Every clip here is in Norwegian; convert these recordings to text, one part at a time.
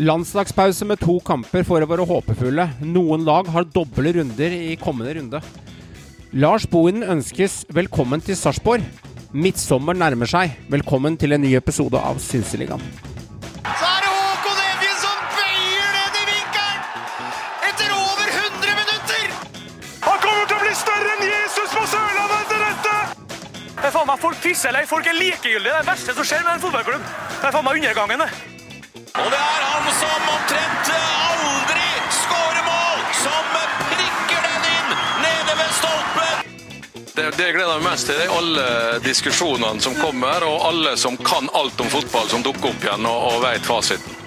Landslagspause med to kamper for å være håpefulle. Noen lag har doble runder i kommende runde. Lars Bohinen ønskes velkommen til Sarpsborg. Midtsommer nærmer seg. Velkommen til en ny episode av Synseligaen. Så er det Håkon Evjen som veier ned i vinkelen! Etter over 100 minutter! Han kommer til å bli større enn Jesus på Sørlandet etter dette! Det er faen meg Folk pisser eller folk er likegyldige. Det er det verste som skjer med en fotballklubb. Det er faen meg undergangen, det. Og det er han som omtrent aldri skårer mål, som prikker den inn nede ved stolpen! Det, det gleder meg mest til, det er alle diskusjonene som kommer, og alle som kan alt om fotball, som dukker opp igjen og, og vet fasiten.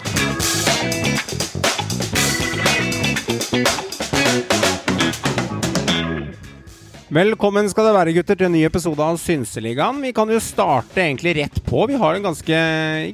Velkommen skal det være, gutter, til en ny episode av Synseligaen. Vi kan jo starte egentlig rett på. Vi har en ganske,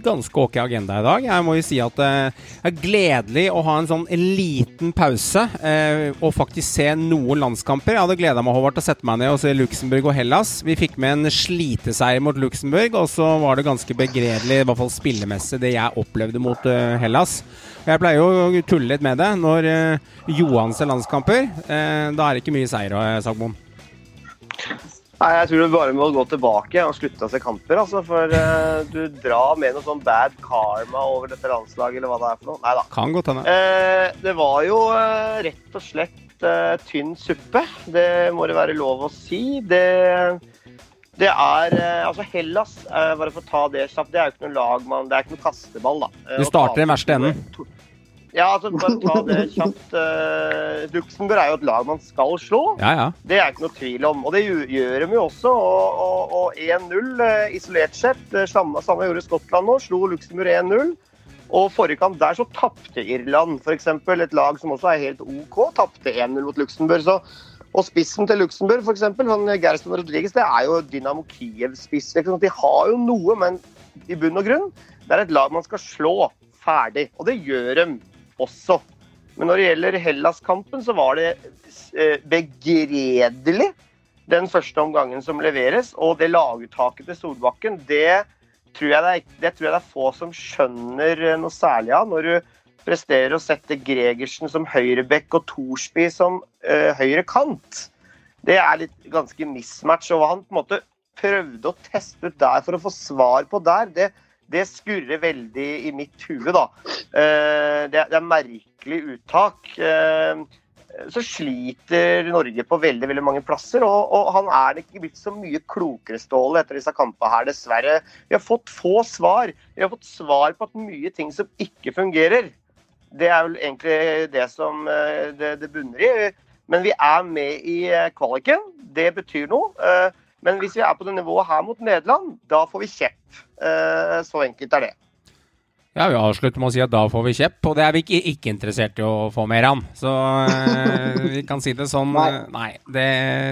ganske ok agenda i dag. Jeg må jo si at eh, det er gledelig å ha en sånn en liten pause eh, og faktisk se noen landskamper. Jeg hadde gleda meg Håvard, til å sette meg ned og se Luxembourg og Hellas. Vi fikk med en sliteseier mot Luxembourg, og så var det ganske begredelig, i hvert fall spillemessig, det jeg opplevde mot eh, Hellas. Jeg pleier jo å tulle litt med det når eh, Johans landskamper. Eh, da er det ikke mye seier, Sagmoen. Nei, Jeg tror du bare må gå tilbake og slutte å se kamper. Altså, for uh, du drar med noe sånn bad karma over dette landslaget, eller hva det er for noe. Nei da. Kan godt hende. Uh, det var jo uh, rett og slett tynn suppe. Det må det være lov å si. Det, det er Altså, Hellas, bare for å ta det kjapt, det er jo ikke noe lag man Det er ikke noe kasteball, da. Du starter i verste enden. Ja, altså, bare ta det kjapt. Uh, Luxembourg er jo et lag man skal slå. Ja, ja. Det er ikke noe tvil om. Og det gjør, de jo også. Og, og, og 1-0 uh, isolert sett. Eh, Samme, samme gjorde Skottland nå. Slo Luxembourg 1-0. Og forrige kamp der så tapte Irland, f.eks. Et lag som også er helt OK, tapte 1-0 mot Luxembourg. Så, og spissen til Luxembourg, f.eks., sånn Rodriguez, det er jo Dynamo Kiev-spiss. ikke? De har jo noe, men i bunn og grunn, det er et lag man skal slå ferdig. Og det gjør de også. Men når det gjelder Hellas-kampen, så var det eh, begredelig den første omgangen som leveres. Og det laguttaket til Solbakken, det tror jeg det er, det tror jeg det er få som skjønner eh, noe særlig av. Når du presterer å sette Gregersen som høyrebekk og Thorsby som uh, høyre kant. Det er litt ganske mismatch. Og hva han på en måte prøvde å teste ut der for å få svar på der, det, det skurrer veldig i mitt hue, da. Eh, det, er- er merkelig uttak. Eh, så sliter Norge på veldig veldig mange plasser, og, og han er ikke blitt så mye klokere, Ståle, etter disse kampene her, dessverre. Vi har fått få svar. Vi har fått svar på at mye ting som ikke fungerer. Det er vel egentlig det som eh, det, det bunner i. Men vi er med i kvaliken. Det betyr noe. Men hvis vi er på det nivået her mot Nederland, da får vi kjepp. Eh, Så enkelt er det. Ja, Vi avslutter med å si at da får vi kjepp, og det er vi ikke, ikke interessert i å få mer av. Så eh, vi kan si det sånn. Nei. eh, Nei, det,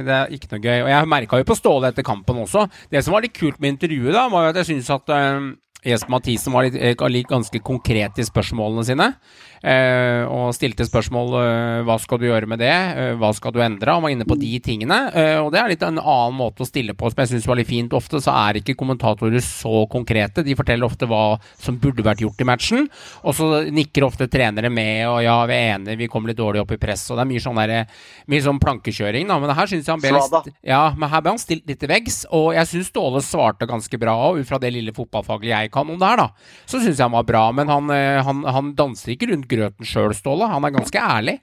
det er ikke noe gøy. Og jeg merka jo på Ståle etter kampen også. Det som var litt kult med intervjuet, da, var jo at jeg syns at eh, Jesper Mathisen var litt ganske konkret i spørsmålene sine. Eh, og stilte spørsmål eh, hva skal du gjøre med det, eh, hva skal du endre? Han var inne på de tingene. Eh, og det er litt en annen måte å stille på som jeg syns var litt fint. Ofte så er ikke kommentatorer så konkrete. De forteller ofte hva som burde vært gjort i matchen. Og så nikker ofte trenere med, og ja, vi er enige, vi kom litt dårlig opp i press. Og det er mye sånn, der, mye sånn plankekjøring, da. Men her syns jeg han ble litt Ja, men her ble han stilt litt til veggs. Og jeg syns Ståle svarte ganske bra òg, ut fra det lille fotballfaget jeg kan om det her, da. Så syns jeg han var bra. Men han, han, han danser ikke rundt grøten sjøl, Ståle. Han er ganske ærlig.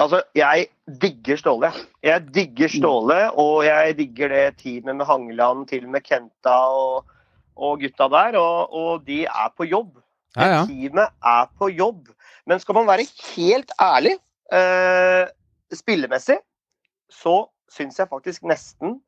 Altså, jeg digger Ståle. Jeg digger Ståle, og jeg digger det teamet med Hangeland, til og med Kenta og, og gutta der. Og, og de er på jobb. Ja, ja. Teamet er på jobb. Men skal man være helt ærlig, eh, spillemessig, så syns jeg faktisk nesten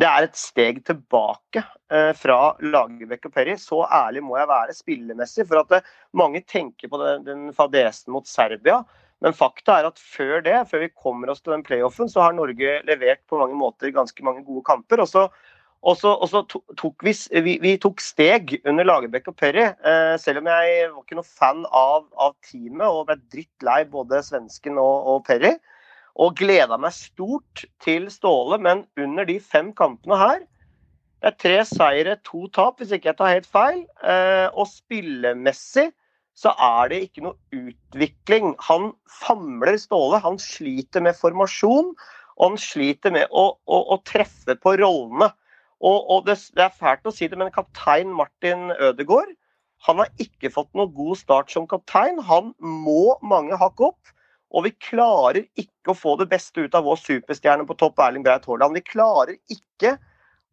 det er et steg tilbake eh, fra Lagerbäck og Perry. Så ærlig må jeg være spillemessig. For at eh, mange tenker på den, den fadesen mot Serbia. Men fakta er at før det, før vi kommer oss til den playoffen, så har Norge levert på mange måter ganske mange gode kamper. Og så, og så, og så tok vi, vi, vi tok steg under Lagerbäck og Perry. Eh, selv om jeg var ikke noe fan av, av teamet og ble drittlei både svensken og, og Perry. Og gleda meg stort til Ståle, men under de fem kampene her Det er tre seire, to tap, hvis ikke jeg tar helt feil. Eh, og spillemessig så er det ikke noe utvikling. Han famler Ståle. Han sliter med formasjon, og han sliter med å, å, å treffe på rollene. Og, og det, det, er fælt å si det, men kaptein Martin Ødegaard han har ikke fått noe god start som kaptein. Han må mange hakk opp. Og vi klarer ikke å få det beste ut av vår superstjerne på topp, Erling Breit Haaland. Vi klarer ikke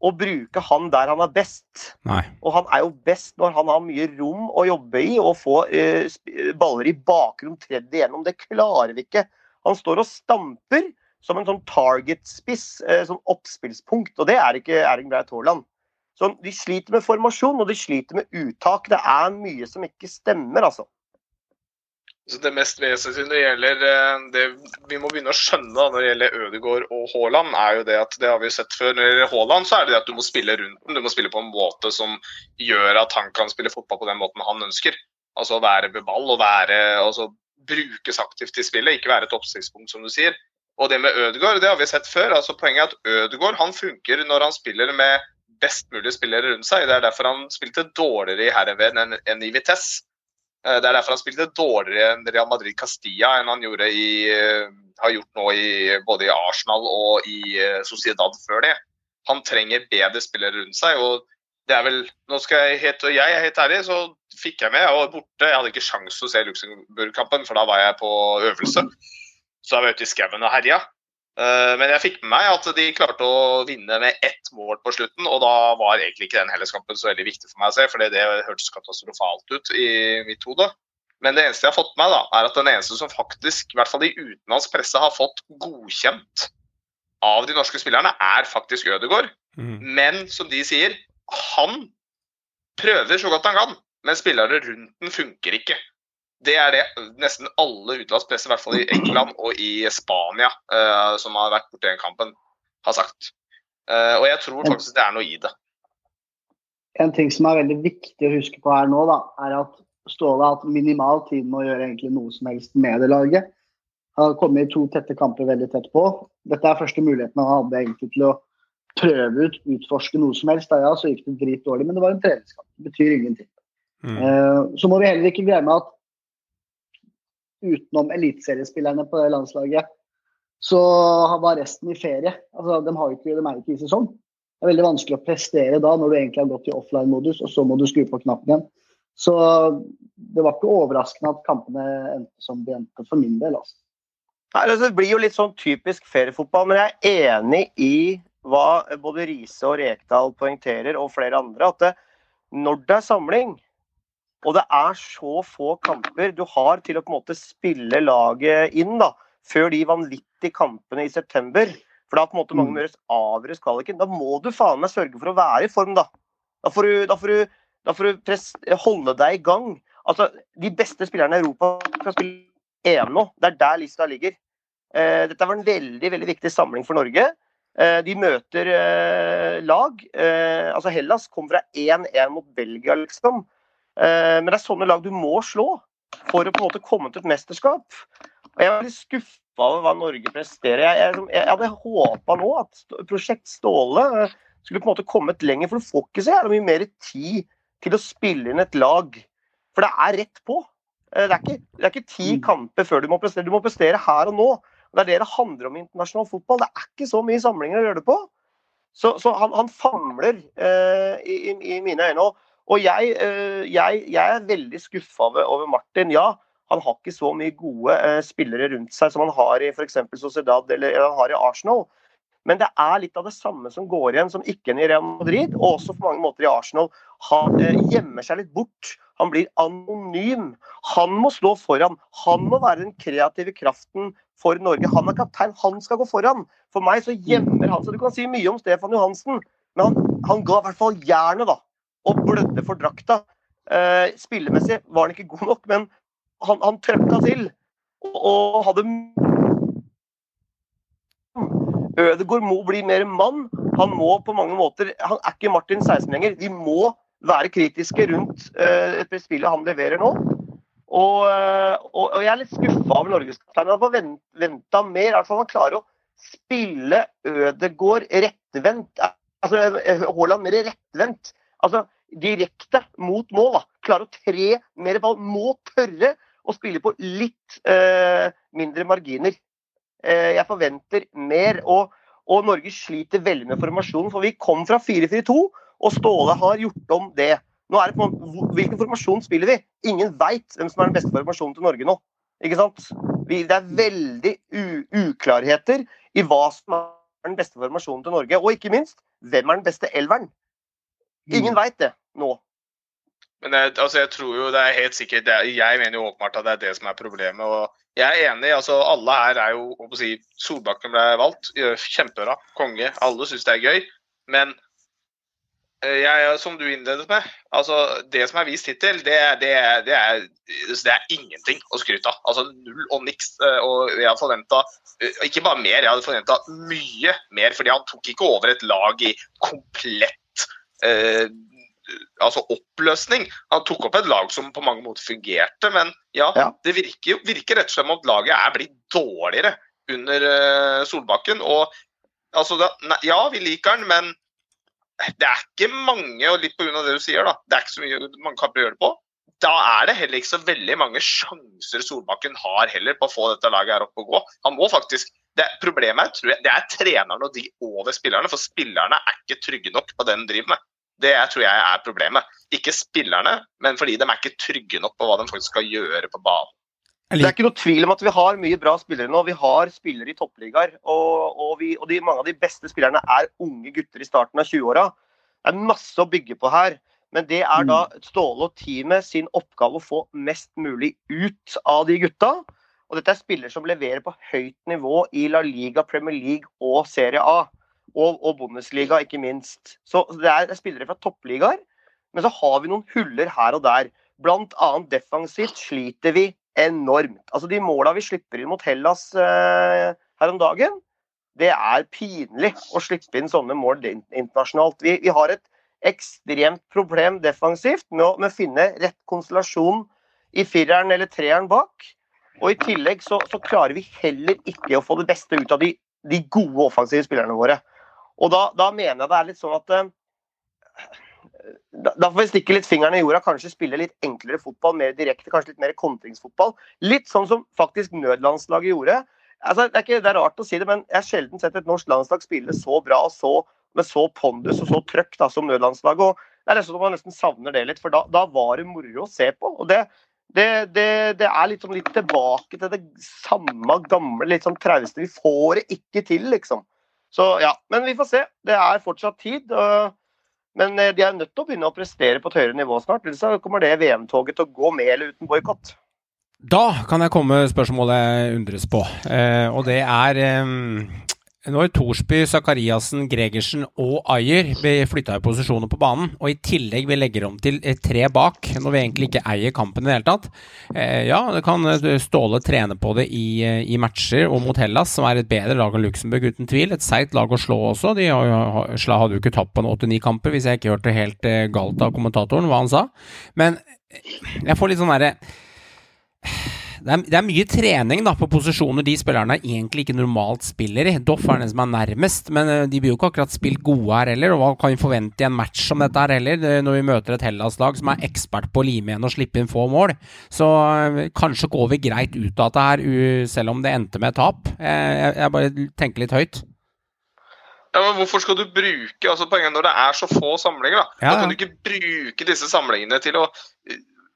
å bruke han der han er best. Nei. Og han er jo best når han har mye rom å jobbe i og få eh, baller i bakrom tredd igjennom. Det klarer vi ikke. Han står og stamper som en sånn target-spiss, eh, sånn oppspillspunkt, og det er ikke Erling Breit Haaland. Så De sliter med formasjon og de sliter med uttak. Det er mye som ikke stemmer, altså. Så det mest vesentlige når det gjelder eh, det vi må begynne å skjønne da, når det gjelder Ødegaard og Haaland, er jo det at det har vi sett før. Når det gjelder Haaland, så er det det at du må spille rundt den. Du må spille på en måte som gjør at han kan spille fotball på den måten han ønsker. Altså være ved ball og være, altså, brukes aktivt i spillet, ikke være et oppsiktspunkt, som du sier. Og det med Ødegaard, det har vi sett før. altså Poenget er at Ødegaard han funker når han spiller med best mulig spillere rundt seg. Det er derfor han spilte dårligere i herreved enn, enn i Vitesse. Eh, det er derfor han spilte dårligere enn Real Madrid Castilla enn han i, eh, har gjort nå i, både i Arsenal og i eh, Sociedad før det. Han trenger bedre spillere rundt seg. og det er vel, nå skal Jeg helt, og jeg er helt ærlig, så fikk jeg med. Var borte. Jeg hadde ikke sjanse til å se Luxembourg-kampen, for da var jeg på øvelse. Så jeg var ute i skauen og herja. Eh, men jeg fikk med meg at de klarte å vinne med ett mål på slutten, og da var egentlig ikke den Hellas-kampen så veldig viktig for meg å se, for det hørtes katastrofalt ut i mitt hode. Men det eneste jeg har fått med, da, er at den eneste som faktisk, i hvert fall i utenlandsk presse, har fått godkjent av de norske spillerne, er faktisk Ødegaard. Mm. Men som de sier, han prøver så godt han kan, men spillere rundt den funker ikke. Det er det nesten alle utenlandspresse, i hvert fall i England og i Spania, uh, som har vært borti den kampen, har sagt. Uh, og jeg tror faktisk det er noe i det. En ting som er veldig viktig å huske på her nå, da, er at Ståle har hatt minimal tid med å gjøre egentlig noe som helst med det laget. Han har kommet i to tette kamper veldig tett på. Dette er første muligheten han hadde egentlig til å prøve ut, utforske noe som helst. Da ja, så gikk det drit dårlig, men det var en treningskamp. Det betyr ingenting. Mm. Uh, så må vi heller ikke glemme at utenom eliteseriespillerne på det landslaget, så var resten i ferie. Altså, de, har ikke, de er ikke i sesong. Det er veldig vanskelig å prestere da, når du egentlig har gått i offline-modus, og så må du skru på knappen igjen. Så det var ikke overraskende at kampene endte som de endte, for min del. Altså. Nei, altså, det blir jo litt sånn typisk feriefotball, men jeg er enig i hva både Riise og Rekdal poengterer, og flere andre, at det, når det er samling, og det er så få kamper du har til å på en måte spille laget inn da, før de vanvittige kampene i september. For da på en måte mange Møres mm. gjøres avgjøres kvaliken. Da må du faen meg sørge for å være i form, da. Da får du, da får du, da får du holde deg i gang. Altså, De beste spillerne i Europa skal spille EM nå. Det er der lista ligger. Eh, dette var en veldig veldig viktig samling for Norge. Eh, de møter eh, lag. Eh, altså Hellas kom fra 1-1 mot Belgia, liksom. Eh, men det er sånne lag du må slå for å på en måte komme til et mesterskap. Og Jeg er litt skuffa over hva Norge presterer. Jeg, jeg, jeg hadde håpa nå at Prosjekt Ståle eh, skulle på en måte kommet lenger, for du får ikke så mye mer tid til å spille inn et lag. For det er rett på. Eh, det er ikke, det er ikke ti mm. kamper før du må prestere. Du må prestere her og nå. Det er det det handler om i internasjonal fotball. Det er ikke så mye samlinger å gjøre det på. Så, så han, han, famler eh, i, i, mine øyne. Og og jeg, eh, jeg, jeg er veldig skuffa over Martin. Ja, han har ikke så mye gode eh, spillere rundt seg som han har i f.eks. Sociedad eller han har i Arsenal. Men det er litt av det samme som går igjen som ikke i Real Madrid, og også på mange måter i Arsenal. Han eh, gjemmer seg litt bort. Han blir anonym. Han må stå foran. Han må være den kreative kraften for Norge. Han er kaptein, han skal gå foran. For meg så gjemmer han seg. Du kan si mye om Stefan Johansen, men han, han ga i hvert fall jernet, da og blødde for drakta. Eh, spillemessig var han ikke god nok, men han, han trøkka til. Og, og hadde Ødegaard må bli mer mann. Han må på mange måter Han er ikke Martin 16 lenger. Vi må være kritiske rundt uh, et spillet han leverer nå. Og, uh, og, og jeg er litt skuffa over norgeskapteinen. Han får venta mer. Altså, han klarer å spille Ødegaard rettvendt. Altså Haaland mer rettvendt Altså direkte mot mål. da. Klare å tre mer ball. Må tørre å spille på litt eh, mindre marginer. Eh, jeg forventer mer. Og, og Norge sliter veldig med formasjonen, for vi kom fra 4-4-2, og Ståle har gjort om det. Nå er det på, Hvilken formasjon spiller vi? Ingen veit hvem som er den beste formasjonen til Norge nå. Ikke sant? Vi, det er veldig uklarheter i hva som er den beste formasjonen til Norge. Og ikke minst, hvem er den beste elveren? Ingen veit det nå. Men jeg, altså, jeg tror jo det er helt sikkert det er, Jeg mener jo åpenbart at det er det som er problemet. og Jeg er enig. altså Alle her er jo å si, Solbakken ble valgt. Kjempebra. Konge. Alle syns det er gøy. Men eh, jeg, som du innledet med, altså det som er vist hittil, det, det, det, er, det er ingenting å skryte av. Altså Null og niks. eh, Og jeg hadde forventa ikke bare mer, jeg hadde forventa mye mer. fordi han tok ikke over et lag i komplett eh, altså oppløsning. Han tok opp et lag som på mange måter fungerte, men ja, Ja. det virker, virker rett og slett som at laget er blitt dårligere under eh, Solbakken. Og altså, da, ne, ja, vi liker han, men det er ikke mange, og litt pga. det du sier, da, det er ikke så mye mange kamper å gjøre det på. Da er det heller ikke så veldig mange sjanser Solbakken har heller på å få dette laget her opp og gå. Han må faktisk det Problemet er, tror jeg, det er treneren og de over spillerne, for spillerne er ikke trygge nok på det de driver med. Det er, tror jeg er problemet. Ikke spillerne, men fordi de er ikke trygge nok på hva de faktisk skal gjøre på banen. Det er ikke noe tvil om at vi har mye bra spillere nå. Vi har spillere i toppligaer. Og, og, vi, og de, mange av de beste spillerne er unge gutter i starten av 20-åra. Det er masse å bygge på her. Men det er da Ståle og teamet sin oppgave å få mest mulig ut av de gutta. Og dette er spillere som leverer på høyt nivå i La Liga, Premier League og Serie A. Og, og Bundesliga, ikke minst. Så det er, er spillere fra toppligaer. Men så har vi noen huller her og der. Blant annet defensivt sliter vi enormt. Altså De måla vi slipper inn mot Hellas eh, her om dagen, det er pinlig å slippe inn sånne mål internasjonalt. Vi, vi har et ekstremt problem defensivt med å, med å finne rett konstellasjon i fireren eller treeren bak. Og i tillegg så, så klarer vi heller ikke å få det beste ut av de, de gode offensive spillerne våre. Og da, da mener jeg det er litt sånn at eh, da, da får vi stikke litt fingrene i jorda, kanskje spille litt enklere fotball, mer direkte, kanskje litt mer kontringsfotball. Litt sånn som faktisk nødlandslaget gjorde. Altså, det, er ikke, det er rart å si det, men jeg har sjelden sett et norsk landslag spille så bra og så, med så pondus og så trøkk da, som nødlandslaget. og det er nesten så Man nesten savner det litt, for da, da var det moro å se på. og det det, det, det er litt, sånn litt tilbake til det samme gamle, litt sånn trauste. Vi får det ikke til, liksom. Så ja, Men vi får se. Det er fortsatt tid. men eh, de er nødt til å begynne å prestere på et høyere nivå snart. Ellers kommer det VM-toget til å gå med eller uten boikott. Da kan jeg komme spørsmålet jeg undres på, eh, og det er eh, når Thorsby, Sakariassen, Gregersen og Ayer flytta i posisjoner på banen, og i tillegg vi legger om til eh, tre bak, når vi egentlig ikke eier kampen i det hele tatt eh, Ja, det kan eh, Ståle trene på det i, i matcher og mot Hellas, som er et bedre lag enn Luxembourg, uten tvil. Et seigt lag å slå også. De har, hadde jo ikke tapt på en 89 kamper, hvis jeg ikke hørte helt galt av kommentatoren hva han sa. Men jeg får litt sånn derre det er, det er mye trening da på posisjoner de spillerne egentlig ikke normalt spiller i. Doff er den som er nærmest, men eh, de blir jo ikke akkurat spilt gode her heller. Og hva kan vi forvente i en match som dette her heller, eh, når vi møter et Hellas-lag som er ekspert på å lime igjen og slippe inn få mål? Så eh, kanskje går vi greit ut av dette her, selv om det endte med tap. Jeg, jeg, bare tenker litt høyt. Ja, men Hvorfor skal du bruke altså poenget når det er så få samlinger? Da Ja, Da kan du ikke bruke disse samlingene til å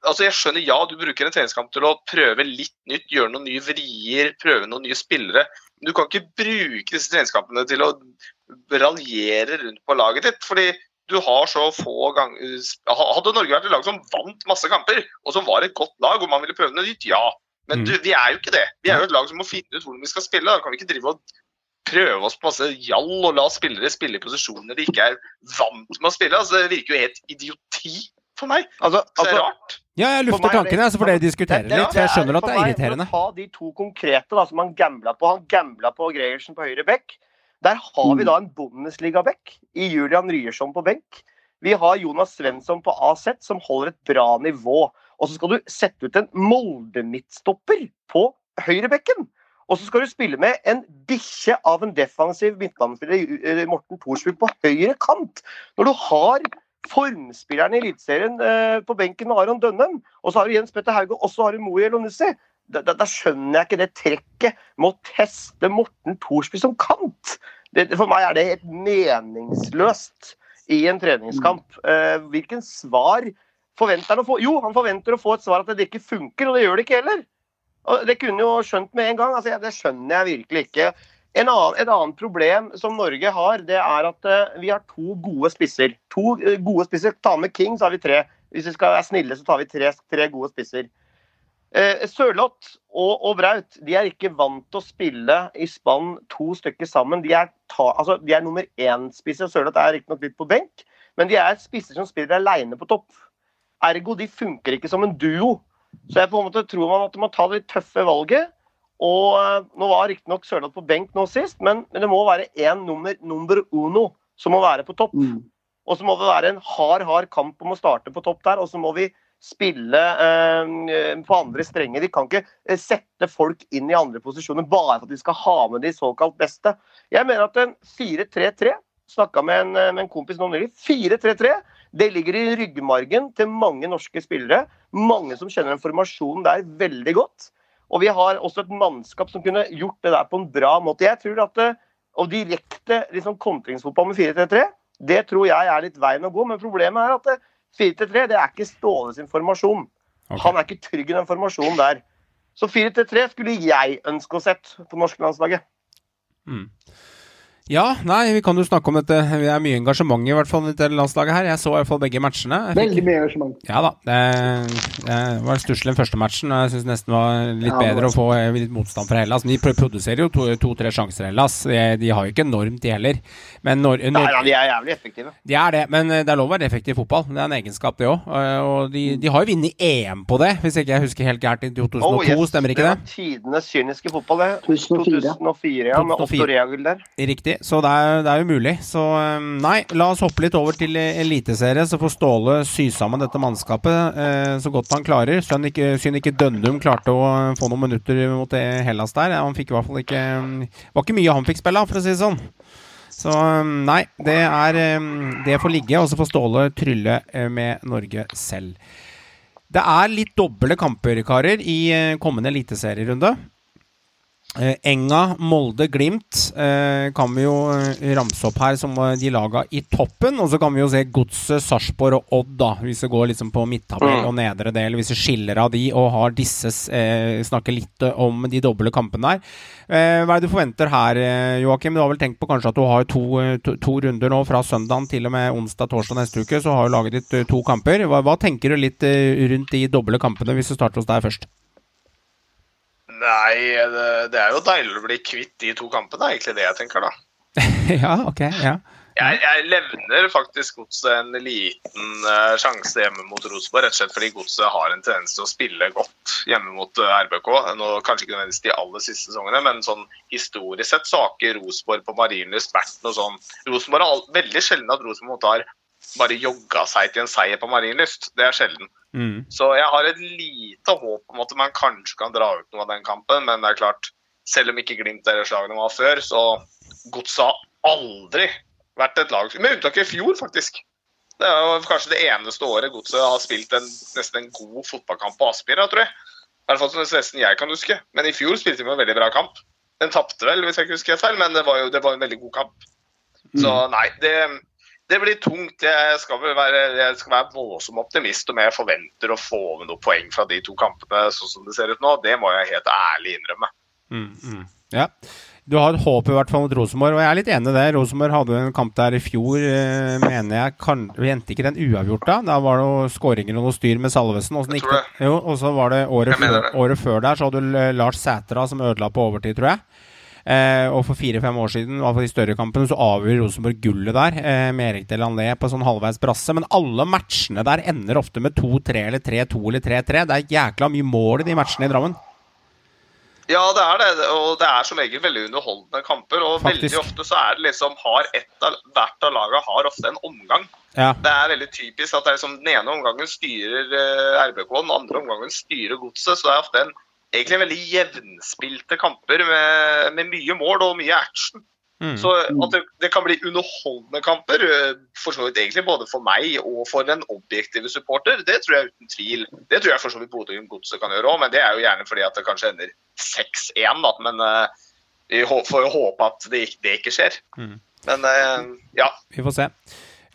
Altså Jeg skjønner ja, du bruker en treningskamp til å prøve litt nytt, gjøre noen nye vrier, prøve noen nye spillere. Men du kan ikke bruke disse treningskampene til å raljere rundt på laget ditt. fordi du har så få ganger Hadde Norge vært et lag som vant masse kamper, og som var et godt lag, og man ville prøve noe nytt, ja. Men Mm. du, vi er jo ikke det. Vi er jo et lag som må finne ut hvordan vi skal spille. Da kan vi ikke drive og prøve oss på masse gjall og la spillere spille i posisjoner de ikke er vant med å spille. Altså, det virker jo helt idioti for meg. Altså, Så det altså, er rart. Ja, jeg lufter er tankene, så får dere diskutere litt. For jeg skjønner at det er irriterende. For å ta de to konkrete da, som han gambla på. Han gambla på Gregersen på høyre bekk. Der har vi da en Bundesliga-bekk i Julian Ryerson på benk. Vi har Jonas Svensson på AZ, som holder et bra nivå. Og så skal du sette ut en Molde-midtstopper på høyrebekken. Og så skal du spille med en bikkje av en defensiv midtbanespiller, Morten Thorsby, på høyre kant. Når du har formspillerne i Eliteserien eh, på benken med Aron Dønnem. Og så har du Jens Petter Hauge, og så har du Moe Elonussi. Da, da, da skjønner jeg ikke det trekket med å teste Morten Thorsby som kant. Det, for meg er det helt meningsløst i en treningskamp. Eh, hvilken svar forventer han å få? Jo, han forventer å få et svar at det ikke funker, og det gjør det ikke heller. Og Det kunne jo skjønt med en gang. altså Det skjønner jeg virkelig ikke. En annen, et annet problem som Norge har, det er at uh, vi har to gode spisser. To uh, gode spisser. Ta med King, så har vi tre. Hvis vi skal være snille, så tar vi tre, tre gode spisser. Uh, Sørloth og, og, Braut de er ikke vant til å spille i spann to stykker sammen. De er, ta, altså, de er nummer én-spisser. Sørloth er riktignok litt på benk, men de er spisser som spiller alene på topp. Ergo de funker ikke som en duo. Så jeg på en måte tror man at man tar det litt tøffe valget. Og uh, Nå var riktignok Sørloth på benk nå sist, men, men, det må være én nummer, nummer uno som må være på topp. Mm. Og så må det være en hard, hard kamp om å starte på topp der. Og så må vi spille eh, på andre strenger. Vi kan ikke uh, sette folk inn i andre posisjoner bare for at vi skal ha med de såkalt beste. Jeg mener at en 4-3-3 Snakka med, med, en kompis nå nylig. 4-3-3 det ligger i ryggmargen til mange norske spillere. Mange som kjenner den formasjonen der veldig godt. Og vi har også et mannskap som kunne gjort det der på en bra måte. Jeg tror at Og direkte liksom, kontringsfotball med 4-3-3, det tror jeg er litt veien å gå. Men problemet er at 4-3-3 det er ikke Ståle sin formasjon. Okay. Han er ikke trygg i den formasjonen der. Så 4-3-3 skulle jeg ønske å sett på norske landslaget. Mm. Ja, nei, vi kan jo snakke om dette. Vi er mye engasjement i hvert fall i dette landslaget her. Jeg så i hvert fall begge matchene. Fikk... Veldig mye engasjement. Ja da. Det, det var stusslig den første matchen. Jeg syns nesten var litt ja, bedre å få litt motstand fra Hellas. Men de produserer jo to-tre to, sjanser, Hellas. De, de, har jo ikke enormt, de heller. Men når, når... Nei, ja, de er jævlig effektive. De er det, men eh, det er lov å være effektiv i fotball. Det er en egenskap, det òg. Eh, og de, de, har jo vunnet EM på det, hvis ikke jeg husker helt gærent, i 2002. Oh, yes. Stemmer ikke det? Det var tidenes kyniske fotball, det. 2004, 2004 ja, med Otto Reagel der. Riktig. Så det er, det er jo mulig. Så um, nei, la oss hoppe litt over til eliteserie, så får Ståle sy sammen dette mannskapet eh, så godt han klarer. Synd ikke, ikke Døndum klarte å få noen minutter mot det Hellas der. Han fikk i hvert fall ikke Det var ikke mye han fikk spille for å si det sånn. Så um, nei, det er Det får ligge, og så får Ståle trylle eh, med Norge selv. Det er litt doble kamper, karer, i eh, kommende eliteserierunde. Eh, Enga, Molde, Glimt eh, kan vi jo eh, ramse opp her som de laga i toppen. Og så kan vi jo se Godset, Sarpsborg og Odd, da, hvis vi går liksom på midttabell mm. og nedre del. Hvis vi skiller av de og har disse eh, snakker litt om de doble kampene der. Eh, hva er det du forventer her, eh, Joakim? Du har vel tenkt på kanskje at du har to, to, to runder nå fra søndag til og med onsdag-torsdag neste uke. Så har du laget ditt to kamper. Hva, hva tenker du litt rundt de doble kampene, hvis du starter hos deg først? Nei, det, det, er jo deilig å bli kvitt de to kampene, det er egentlig det jeg tenker, da. ja, ok, ja. Jeg, jeg levner faktisk Godset en liten uh, sjanse hjemme mot Rosenborg, rett og slett fordi Godset har en tendens til å spille godt hjemme mot uh, RBK. Nå, kanskje ikke nødvendigvis de aller siste sesongene, men sånn historisk sett så har ikke Rosenborg på Marienlyst vært noe sånn Rosenborg har veldig sjelden at Rosenborg har bare jogga seg til en seier på Marienlyst. Det er sjelden. Mm. Så jeg har et lite håp om at man kanskje kan dra ut noe av den kampen, men det er klart, selv om ikke Glimt er det slagene var før, så Godset har aldri vært et lag Med unntak i fjor, faktisk. Det er jo kanskje det eneste året Godset har spilt en, nesten en god fotballkamp på Aspmyra, tror jeg. I hvert fall som nesten jeg kan huske. Men i fjor spilte de en veldig bra kamp. Den tapte vel, hvis jeg ikke husker helt feil, men det var jo det var en veldig god kamp. Så mm. nei, det det blir tungt. Jeg skal, være, jeg skal være voldsom optimist om jeg forventer å få med noen poeng fra de to kampene sånn som det ser ut nå. Det må jeg helt ærlig innrømme. Mm, mm. Ja. Du har et håp i hvert fall mot Rosenborg, og jeg er litt enig i det. Rosenborg hadde en kamp der i fjor, eh, mener jeg. Kan, vi endte ikke den uavgjort da? Da var det noen skåringer og noe styr med Salvesen. Og så var det året, før, året før der, så hadde du Lars Sætra som ødela på overtid, tror jeg. Eh, og for fire-fem år siden, i hvert fall de større kampene, så avgjør Rosenborg gullet der eh, med Erik Delanlé på sånn halvveis brasse. Men alle matchene der ender ofte med 2-3 eller 3-2 eller 3-3. Det er jækla mye mål i de matchene i Drammen. Ja, det er det. Og det er som regel veldig underholdende kamper. Og Faktisk. veldig ofte så er det liksom har ett av, Hvert av lagene har ofte en omgang. Ja. Det er veldig typisk at det er liksom, den ene omgangen styrer eh, RBK, den andre omgangen styrer Godset. Så det er ofte en egentlig veldig jevnspilte kamper med, med, mye mål og mye action. Mm. Så at det, det kan bli underholdende kamper, eh, for så vidt egentlig både for meg og for den objektive supporter, det tror jeg uten tvil. Det tror jeg for så vidt Bodø-Godset kan gjøre òg, men det er jo gjerne fordi at det kanskje ender 6-1. Men eh, vi får jo håpe at det, det ikke skjer. Mm. Men uh, ja. Vi får se.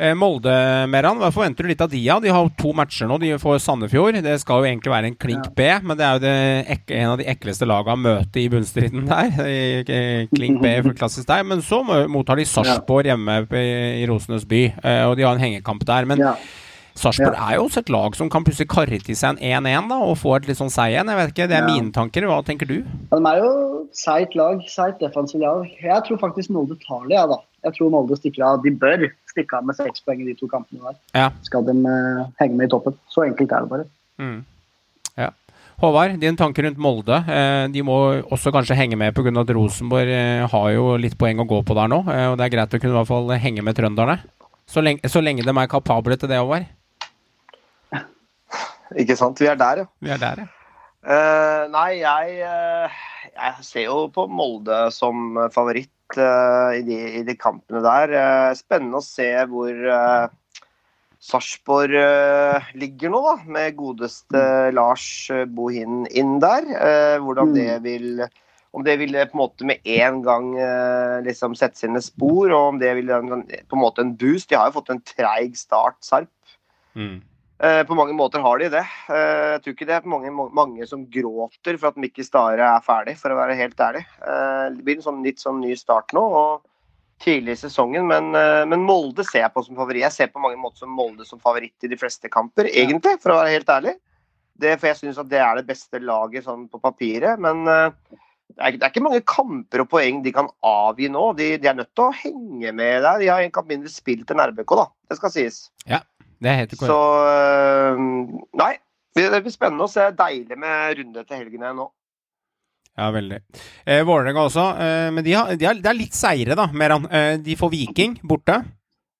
Eh, Molde, Meran, hva forventer du litt av de? Ja? De har to matcher nå. De får Sandefjord. Det skal jo egentlig være en klink B, men det er jo det ek en av de ekleste lagene å møte i bunnstriden der. Klink B for klassisk der. Men så mottar de Sarpsborg hjemme i, i Rosenes by, eh, og de har en hengekamp der. Men Ja. Sarpsborg Ja. er jo også et lag som kan plutselig karre til seg en 1-1 og få et litt sånn seig en. Jeg vet ikke, Det er Ja. mine tanker. Hva tenker du? De er jo seigt lag, seigt defensivt lag. Jeg tror faktisk Molde tar det, ja da. Jeg tror Molde stikker av. De bør stikke av med seks poeng i de to kampene der. Ja. Skal de uh, henge med i toppen. Så enkelt er det bare. Mm. Ja. Håvard, din tanke rundt Molde. Eh, de må også kanskje henge med pga. at Rosenborg eh, har jo litt poeng å gå på der nå. Og det er greit å kunne i hvert fall henge med trønderne. Så lenge, så lenge de er kapable til det, Håvard. Ikke sant? Vi er der, ja. Vi er der, ja. Uh, nei, jeg, uh, jeg ser jo på Molde som favoritt uh, i, de, i de kampene der. Spennende å se hvor uh, Sarpsborg ligger nå, da, med godeste Lars Bohin inn der. Hvordan det vil om det ville på en måte med en gang liksom sette sine spor, og om det ville på en måte en boost. De har jo fått en treig start, Sarp. Mm. Eh, På mange måter har de det. Eh, Jeg tror ikke det er mange, mange som gråter for at Mikkel Stare er ferdig, for å være helt ærlig. Eh, Det blir en sånn litt sånn ny start nå, og tidlig i sesongen, men, men Molde ser jeg på som favoritt. Jeg ser på mange måter som Molde som favoritt i de fleste kamper, egentlig, for å være helt ærlig. Det, for jeg syns at det er det beste laget sånn på papiret, men det er, det ikke mange kamper og poeng de kan avgi nå. De, de er nødt til å henge med der. De har en kamp mindre spilt enn RBK, da. Det skal sies. Det er helt korrekt. Så Nei. Det blir spennende å se. Deilig med runde til helgen igjen nå. Ja, veldig. Eh, Vålerenga også. Eh, men de har, de har, det er litt seire, da, Meran. Eh, de får Viking borte.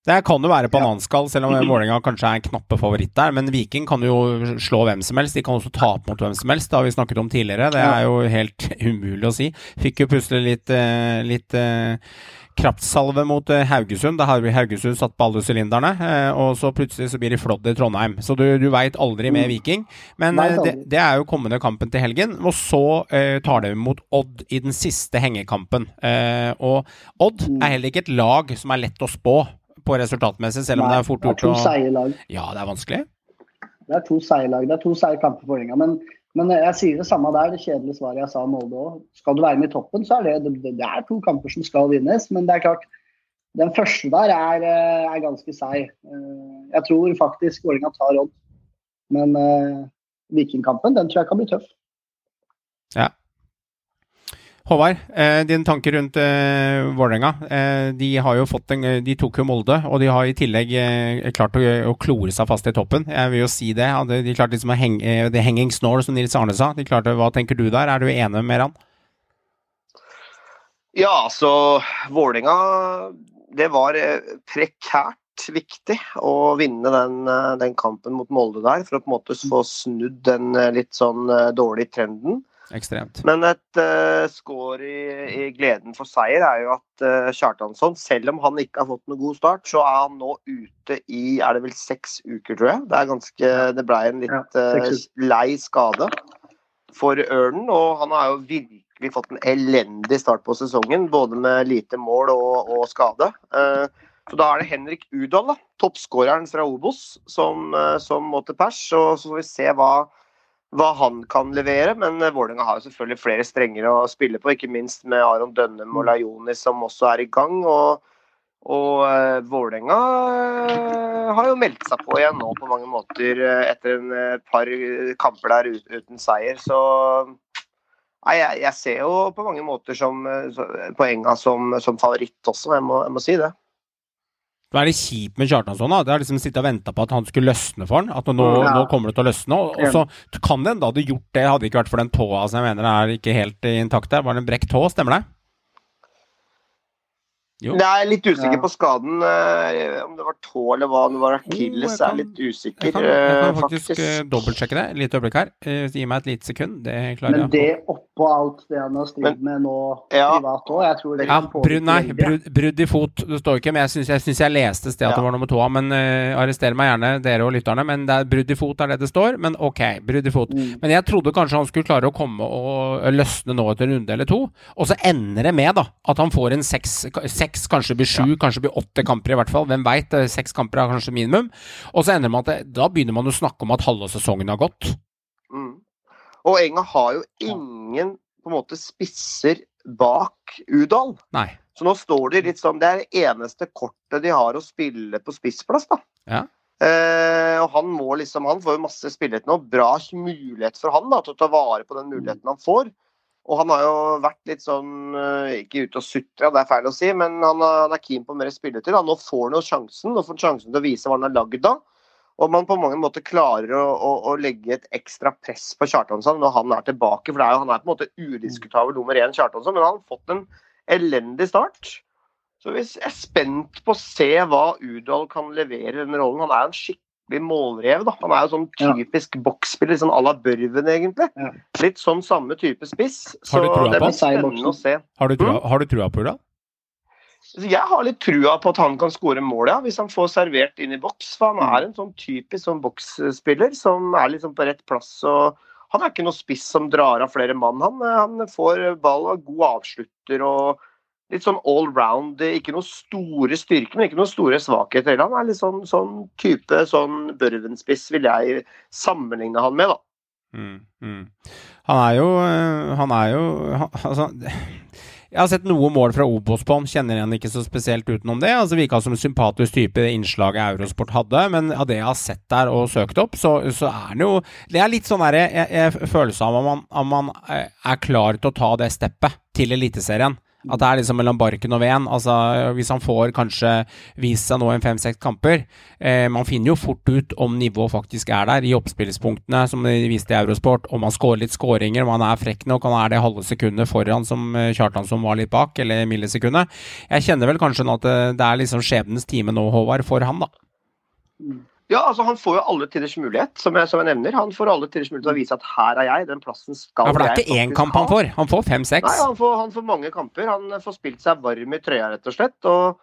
Det kan jo være bananskall, selv om Vålerenga kanskje er en knappe favoritt der. Men Viking kan jo slå hvem som helst. De kan også tape mot hvem som helst. Det har vi snakket om tidligere. Det er jo helt umulig å si. Fikk jo plutselig litt, eh, litt eh, kraftsalve mot eh, Haugesund. Da har vi Haugesund satt på alle sylinderne. Og så plutselig så blir de flådd i Trondheim. Så du, du veit aldri med Viking. Men det, det er jo kommende kampen til helgen. Og så eh, tar de mot Odd i den siste hengekampen. Eh, og Odd er heller ikke et lag som er lett å spå på resultatmessig, selv om Nei, det er fort det er gjort to å lag. Ja, det er vanskelig. Det er to seige lag. Det er to seige kamper for Vålerenga. Men, men jeg sier det samme der, det kjedelige svaret jeg sa om Molde òg. Skal du være med i toppen, så er det, det, er to kamper som skal vinnes. Men det er klart, den første der er, eh, er ganske seig. Eh, Jeg tror faktisk Vålerenga tar Odd. Men uh, Vikingkampen, den tror jeg kan bli tøff. Håvard, eh, dine tanker rundt eh, Vålerenga. Eh, de har jo fått en, de tok jo Molde, og de har i tillegg eh, klart å, å klore seg fast i toppen. Jeg vil jo si det. Hadde De klarte liksom å henge eh, The hanging snore, som Nils Arne sa. De klarte, Hva tenker du der? Er du enig med han? Ja, så Vålerenga Det var eh, prekært viktig å vinne den, eh, den kampen mot Molde der, for å på en måte få snudd den eh, litt sånn eh, dårlige trenden. Ekstremt. Men et uh, score i, i gleden for seier er jo at uh, Kjartansson, selv om han ikke har fått noen god start, så er han nå ute i er det vel seks uker, tror jeg. Det er ganske, det ble en litt uh, lei skade for Ørnen. Og han har jo virkelig fått en elendig start på sesongen, både med lite mål og, og skade. Uh, så da er det Henrik Udal, toppskåreren fra Obos, som, som må til pers. Og så får vi se hva hva han kan levere, men eh, Vålerenga har jo selvfølgelig flere strenger å spille på, ikke minst med Aron Dønnem og Lajonis som også er i gang. Og, og uh, Vålerenga eh, har jo meldt seg på igjen nå på mange måter eh, etter en eh, par kamper der ut, uten seier. Så nei, jeg, jeg ser jo på mange måter som, eh, poenga som, som favoritt også, jeg må, jeg må si det. Det er litt kjipt med Kjartansson. da. Det er liksom sittet og vente på at han skulle løsne for han. At nå, Ja. nå kommer det til å løsne. Og, og så kan det hende hadde gjort det, hadde ikke vært for den tåa som jeg mener er ikke helt intakt der. Var det en brekt tå, stemmer det? Jo. Jeg er litt usikker Ja. på skaden. eh, Om det var tå eller hva, om det var Oh, akilles, jeg er litt usikker, Jeg kan, jeg kan faktisk, faktisk, eh, dobbeltsjekke det. Litt øyeblikk her. Eh, Gi meg et lite sekund. Det klarer Men jeg. det oppå alt det han har strid med nå Ja. privat òg, jeg tror det Ja, brudd, nei, brudd, i fot. Det står ikke, men jeg syns jeg, syns jeg leste et sted at Ja. det var nummer to. Men uh, arrester meg gjerne, dere og lytterne. Men det er brudd i fot er det det står. Men ok, brudd i fot. Mm. Men jeg trodde kanskje han skulle klare å komme og løsne nå etter en runde eller to. Og så ender det med da at han får en seks, seks kanskje det blir sju, kanskje det blir åtte kamper i hvert fall. Hvem veit? Seks kamper er kanskje minimum. Og så ender man at da begynner man å snakke om at halve sesongen har gått. Mm. Og Enga har jo ingen på en måte spisser bak Udal. Nei. Så nå står de litt sånn Det er det eneste kortet de har å spille på spissplass, da. Ja. Eh, og han må liksom Han får jo masse spilletid nå. Bra mulighet for han da til å ta vare på den muligheten han får. Og han har jo vært litt sånn eh, Ikke ute og sutra, det er feil å si, men han han er keen på mer spilletid. Nå får han jo sjansen. Nå får han sjansen til å vise hva han er lagd av. Og man på mange måter klarer å, å, å legge et ekstra press på Kjartansson når han er tilbake. For er jo, han er på en måte udiskutabel nummer én, Kjartansson, men han har fått en elendig start. Så hvis jeg er spent på å se hva Udal kan levere i den rollen. Han er en skikkelig målrev. da. Han er jo sånn Ja. typisk boksspiller, sånn à la Børven, egentlig. Ja. Litt sånn samme type spiss. Så Har du trua det blir spennende å se. Har du trua, har du trua på? Så Jeg har litt trua på at han kan skåre mål, ja, hvis han får servert inn i boks. For han Mm. er en sånn typisk sånn boksspiller som er liksom på rett plass. og Han er ikke noe spiss som drar av flere mann. Han, han får ball og god avslutter og litt sånn all round. Ikke noen store styrker, men ikke noen store svakheter heller. Han er litt sånn, sånn type sånn Børven-spiss, vil jeg sammenligne han med, da. Mm, mm. Han er jo øh, Han er jo han, altså, Jeg har sett noen mål fra Obos på han, kjenner igjen ikke så spesielt utenom det. Altså Virka som en sympatisk type innslaget Eurosport hadde, men av det jeg har sett der og søkt opp, så, så er han jo Det er litt sånn derre følelse av om man, om man eh, er klar til å ta det steppet til Eliteserien. At det er liksom mellom barken og veden. Altså, hvis han får kanskje vist seg nå i fem-seks kamper eh, Man finner jo fort ut om nivået faktisk er der, i oppspillspunktene, som de viste i Eurosport. Om han skårer litt skåringer, om han er frekk nok, han er det halve sekundet foran som eh, Kjartan som var litt bak, eller millisekundet. Jeg kjenner vel kanskje nå at det, det er liksom skjebnens time nå, Håvard, for han, da. Ja, altså Han får jo alle tiders mulighet, som jeg, som jeg nevner. Han får alle tiders mulighet til å vise at her er jeg, den plassen skal Ja, for det er ikke én kamp han får, han får fem-seks. Nei, han får, han får mange kamper. Han får spilt seg varm i trøya, rett og slett. Og,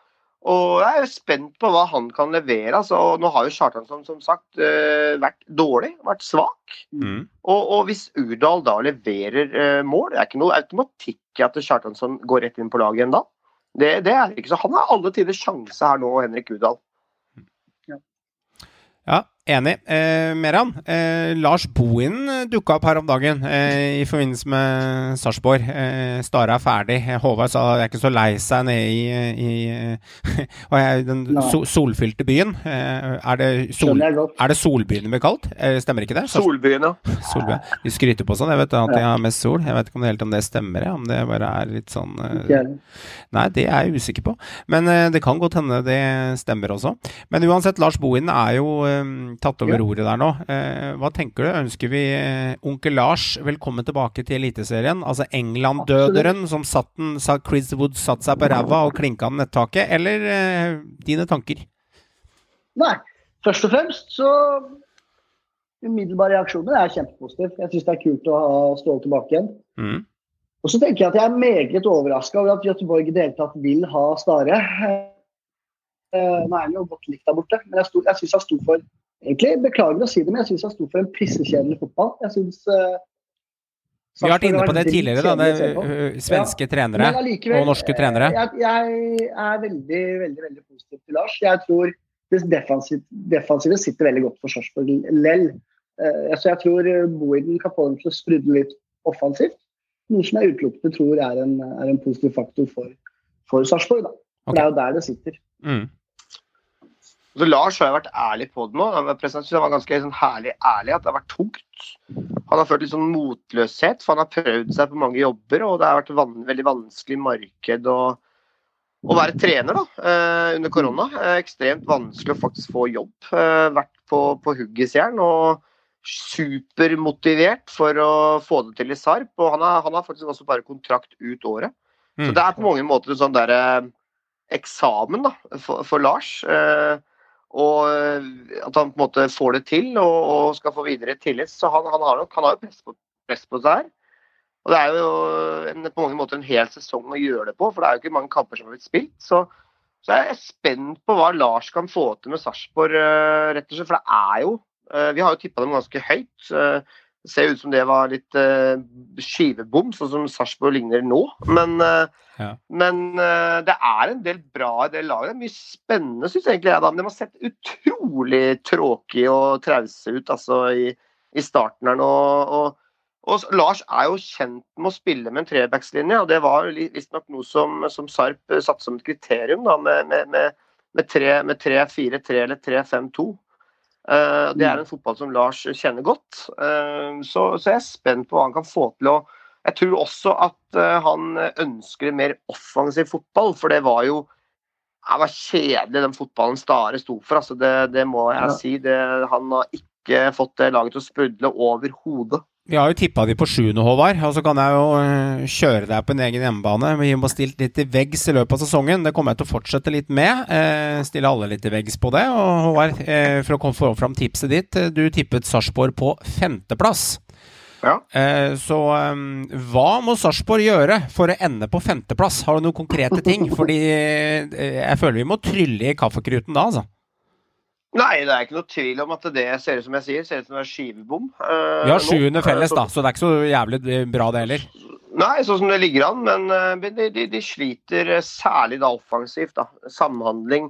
og jeg er jo spent på hva han kan levere. Altså, og nå har jo Kjartansson som sagt eh, vært dårlig, vært svak. Mm. Og, og hvis Urdal da leverer eh, mål, det er ikke noe automatikk i at Kjartansson går rett inn på laget igjen da. Det, det er ikke så. Han har alle tiders sjanse her nå, Henrik Urdal. Ja, enig. Eh, Meran, eh, Lars Bohinen dukka opp her om dagen eh, i forbindelse med Sarpsborg. Eh, Stara er ferdig. Eh, Håvard sa jeg er ikke så lei seg nede i, i hva er den so, solfylte byen. Eh, er, det sol, er det Solbyen det blir kalt? Eh, stemmer ikke det? Sars- Solbyen, ja. Solbyen. De skryter på sånn, jeg vet at de har mest sol. Jeg vet ikke om det helt om det stemmer, ja. om det bare er litt sånn eh, Nei, det er jeg usikker på. Men eh, det kan godt hende det stemmer også. Men uansett, Lars Bohinen er jo eh, tatt over Ja. ordet der nå. Eh, hva tenker du? Ønsker vi eh, onkel Lars velkommen tilbake til Eliteserien? Altså England-døderen som satt den, sa Chris Wood satt seg på ræva og klinka den nettaket, eller eh, dine tanker? Nei. Først og fremst så Umiddelbare reaksjoner er kjempepositivt. Jeg syns det er kult å ha Ståle tilbake igjen. Mm. Og så tenker jeg at jeg er meget overraska over at Göteborg i det hele tatt vil ha Stare. Nå er han jo godt likt der borte, men jeg, sto- jeg syns han sto for egentlig, Beklager å si det, men jeg syns han sto for en pissekjedelig fotball. Jeg synes, uh, Vi har vært inne på det tidligere, da. Det, svenske ø, svenske trenere likevel, og norske trenere. eh, Jeg, jeg er veldig, veldig veldig positiv til Lars. Jeg tror det defensive, defensive sitter veldig godt for Sarpsborg lell. Eh, Så jeg tror Boiden kan få dem til å sprudle litt offensivt. Noe som jeg utelukkende tror er en, er en positiv faktor for, for Sarpsborg. da. For Det er jo der det sitter. Mm. Så Lars har jo vært ærlig på det nå. Han var, ganske sånn herlig ærlig at det har vært tungt. Han har følt litt sånn motløshet, for han har prøvd seg på mange jobber, og det har vært van veldig vanskelig marked å, å være trener da, eh, under korona. Eh, ekstremt vanskelig å faktisk få jobb. Eh, vært på, på huggisjern og supermotivert for å få det til i Sarp. Og han har, han har faktisk også bare kontrakt ut året. Så Mm. det er på mange måter sånn derre eksamen da, for, for Lars. Eh, og eh, at han på en måte får det til og, og skal få videre tillit. Så han, han har nok han har jo press på, press på seg her. Og det er jo en, på mange måter en hel sesong å gjøre det på, for det er jo ikke mange kamper som har blitt spilt. Så, så jeg er spent på hva Lars kan få til med Sarpsborg, uh, rett og slett. For det er jo uh, Vi har jo tippa dem ganske høyt. Uh, ser ut som det var litt skivebom, sånn som Sarpsborg ligner nå. Men, Ja. men det er en del bra i det laget. Det er mye spennende, syns egentlig jeg. da, Men de har sett utrolig tråkige og trause ut altså, i, i starten her nå. og og Lars er jo kjent med å spille med en trebackslinje, og det var visstnok noe som, som Sarp satte som et kriterium da, med, med, med, med 3-4-3 eller 3-5-2. Uh, det er en fotball som Lars kjenner godt, uh, så, så, jeg er spent på hva han kan få til. å Jeg tror også at uh, han ønsker mer offensiv fotball, for det var jo det var kjedelig den fotballen Stare sto for. Altså det, det må jeg si. Det, han har ikke fått det laget til å sprudle overhodet. Vi har jo tippa de på sjuende, Håvard. Og så kan jeg jo øh, kjøre deg på en egen hjemmebane. Vi må stilt litt til veggs i løpet av sesongen. Det kommer jeg til å fortsette litt med. Eh, stille alle litt til veggs på det. Og Håvard, eh, for å komme fram tipset ditt. eh, Du tippet Sarpsborg på femteplass. Ja. Eh, så eh, hva må Sarpsborg gjøre for å ende på femteplass? Har du noen konkrete ting? Fordi eh, jeg føler vi må trylle i kaffekruten da, altså. Nei, det er ikke noe tvil om at det ser ut som jeg sier, ser ut som det er skivebom. eh, Vi har sjuende felles, Eh, da, så det er ikke så jævlig eh, bra, det heller. Nei, sånn som det ligger an, men eh, de, de, de sliter særlig da offensivt. da, Samhandling.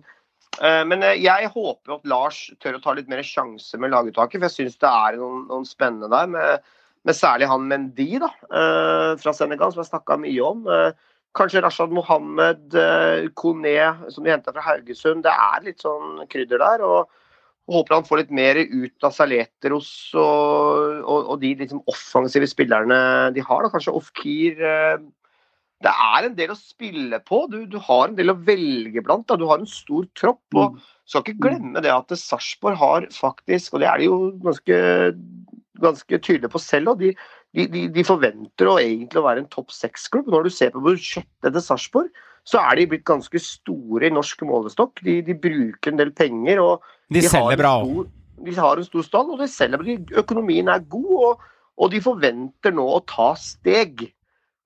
Eh, Men jeg håper at Lars tør å ta litt mer sjanse med laguttaket, for jeg syns det er noen, noen spennende der. Med, med særlig han Mendy da, eh, fra Senegal, som jeg snakka mye om. Eh, Kanskje Rashad Mohammed, eh, Kone, som de henta fra Haugesund. Det er litt sånn krydder der. og Håper han får litt mer ut av Saleteros og, og, og de liksom offensive spillerne de har. da, Kanskje Ofkir. eh, Det er en del å spille på. Du, du har en del å velge blant. da, Du har en stor tropp. og Skal ikke glemme det at Sarpsborg har faktisk, og det er de jo ganske, ganske tydelige på selv, og de, de, de, forventer å egentlig å være en topp seks-klubb. Når du ser på budsjettet til Sarpsborg, så er de blitt ganske store i norsk målestokk. De, de bruker en del penger. og De de selger bra. òg. De har en stor stall, og de selger, bra. økonomien er god. Og, og de forventer nå å ta steg.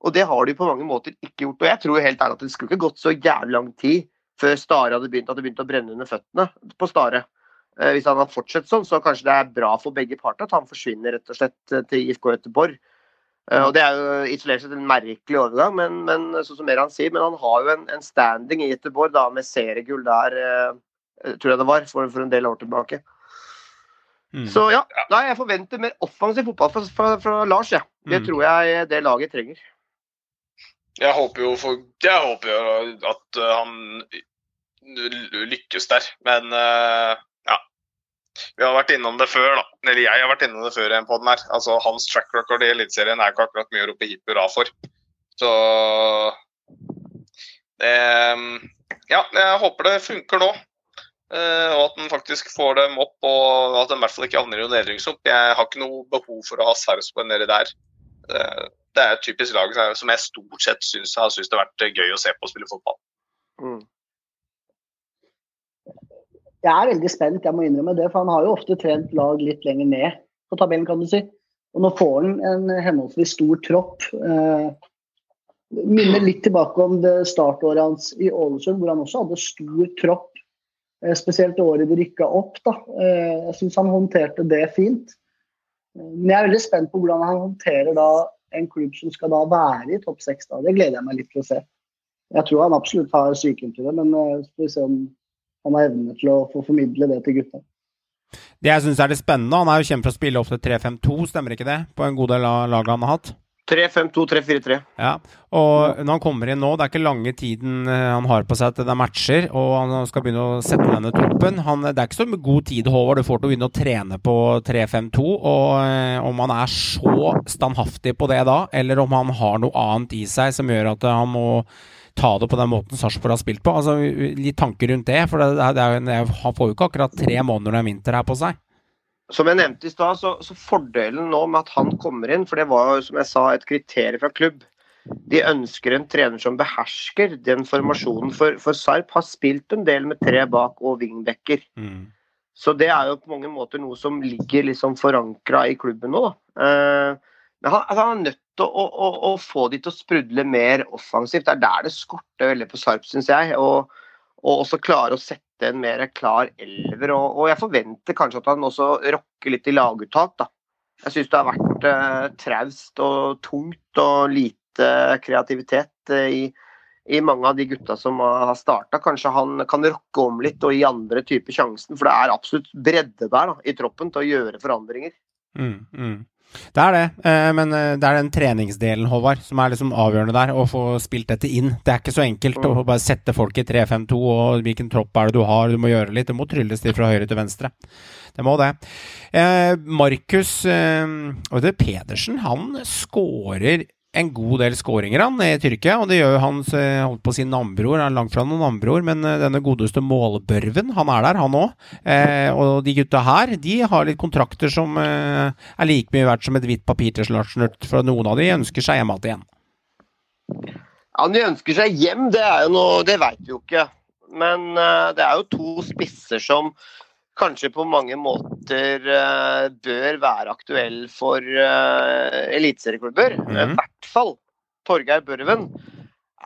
Og det har de på mange måter ikke gjort. Og jeg tror helt ærlig at det skulle ikke gått så jævlig lang tid før Stare hadde begynt hadde begynt å brenne under føttene på Stare. Eh, hvis han hadde fortsatt sånn, så kanskje det er bra for begge parter at han forsvinner rett og slett eh, til IFK Göteborg. Eh, og Det er jo isolert sett en merkelig overgang, men, men sånn som Meran sier, men han har jo en, en standing i Göteborg da, med seriegull der, eh, tror jeg det var, for, for en del år tilbake. Mm. Så ja, nei, jeg forventer mer offensiv fotball fra, fra, fra Lars. Ja. Det Mm. tror jeg det laget trenger. Jeg håper jo, for, jeg håper jo at han lykkes der, men uh, ja. Vi har vært innom det før, da. Eller jeg har vært innom det før i en den her. Altså, hans track record i Eliteserien er ikke akkurat mye å rope hipp hurra for. Så det Ja, jeg håper det funker nå. eh, og at den faktisk får dem opp, og at den i hvert fall ikke havner i noen. Jeg har ikke noe behov for å ha Sarpsborg nedi der. Eh, det er et typisk lag som jeg stort sett syns har syntes det har vært gøy å se på å spille fotball. Mm. Jeg er veldig spent, jeg må innrømme det, for han har jo ofte trent lag litt lenger ned på tabellen, kan du si. Og nå får han en henholdsvis stor tropp. Eh, minner litt tilbake om det startåret hans i Ålesund, hvor han også hadde stor tropp. Eh, spesielt året de rykka opp. da. Eh, jeg syns han håndterte det fint. Men jeg er veldig spent på hvordan han håndterer da en klubb som skal da være i topp seks. Det gleder jeg meg litt til å se. Jeg tror han absolutt har psyken til det, men eh, skal vi se om han har evne til å få formidle det til gutta. Det jeg syns er litt spennende, han er jo kjent for å spille opp til 3-5-2, stemmer ikke det? På en god del av laget han har hatt. 3-5-2, 3-4-3. Ja, og når han kommer inn nå, det er ikke lange tiden eh, han har på seg til det er matcher, og han skal begynne å sette denne troppen. Han, det er ikke så god tid, Håvard, du får til å begynne å trene på 3-5-2, og eh, om han er så standhaftig på det da, eller om han har noe annet i seg som gjør at han må ta det på den måten Sarpsborg har spilt på. Altså, Litt tanker rundt det, for det, det er, det er, han får jo ikke akkurat tre måneder av vinter her på seg. Som jeg nevnte i stad, så, så fordelen nå med at han kommer inn, for det var jo som jeg sa et kriterium fra klubb, de ønsker en trener som behersker den formasjonen. For, for Sarp har spilt en del med tre bak og wingbacker. Mm. Så det er jo på mange måter noe som ligger liksom forankra i klubben nå. Da. Eh, men han, altså han er nødt til å, å, å, få de til å sprudle mer offensivt. Det er der det skorter veldig på Sarp, syns jeg. Og, og også klare å sette en mer klar elver. Og, og jeg forventer kanskje at han også rocker litt i laguttak. da. Jeg syns det har vært eh, traust og tungt og lite kreativitet eh, i, i mange av de gutta som har starta. Kanskje han kan rokke om litt og gi andre typer sjansen, for det er absolutt bredde der da, i troppen til å gjøre forandringer. Mm, mm. Det er det, eh, men eh, det er den treningsdelen, Håvard, som er liksom avgjørende der. Å få spilt dette inn. Det er ikke så enkelt å bare sette folk i 3-5-2, og hvilken tropp er det du har, du må gjøre litt. Det må trylles til fra høyre til venstre. Det må det. Eh, Markus eh, Pedersen, han skårer en god del skåringer han i Tyrkia, og det gjør jo hans eh, holdt på å si navnbror. Han er langt fra noen navnbror, men eh, denne godeste målbørven, han er der, han òg. Eh, og de gutta her, de har litt kontrakter som eh, er like mye verdt som et hvitt papir til Slarsnurt, for noen av de ønsker seg hjem igjen. Ja, de ønsker seg hjem, det er jo noe Det veit vi jo ikke. Men uh, det er jo to spisser som kanskje på mange måter uh, bør være aktuell for uh, eliteserieklubber. I Mhm. hvert fall Torgeir Børven.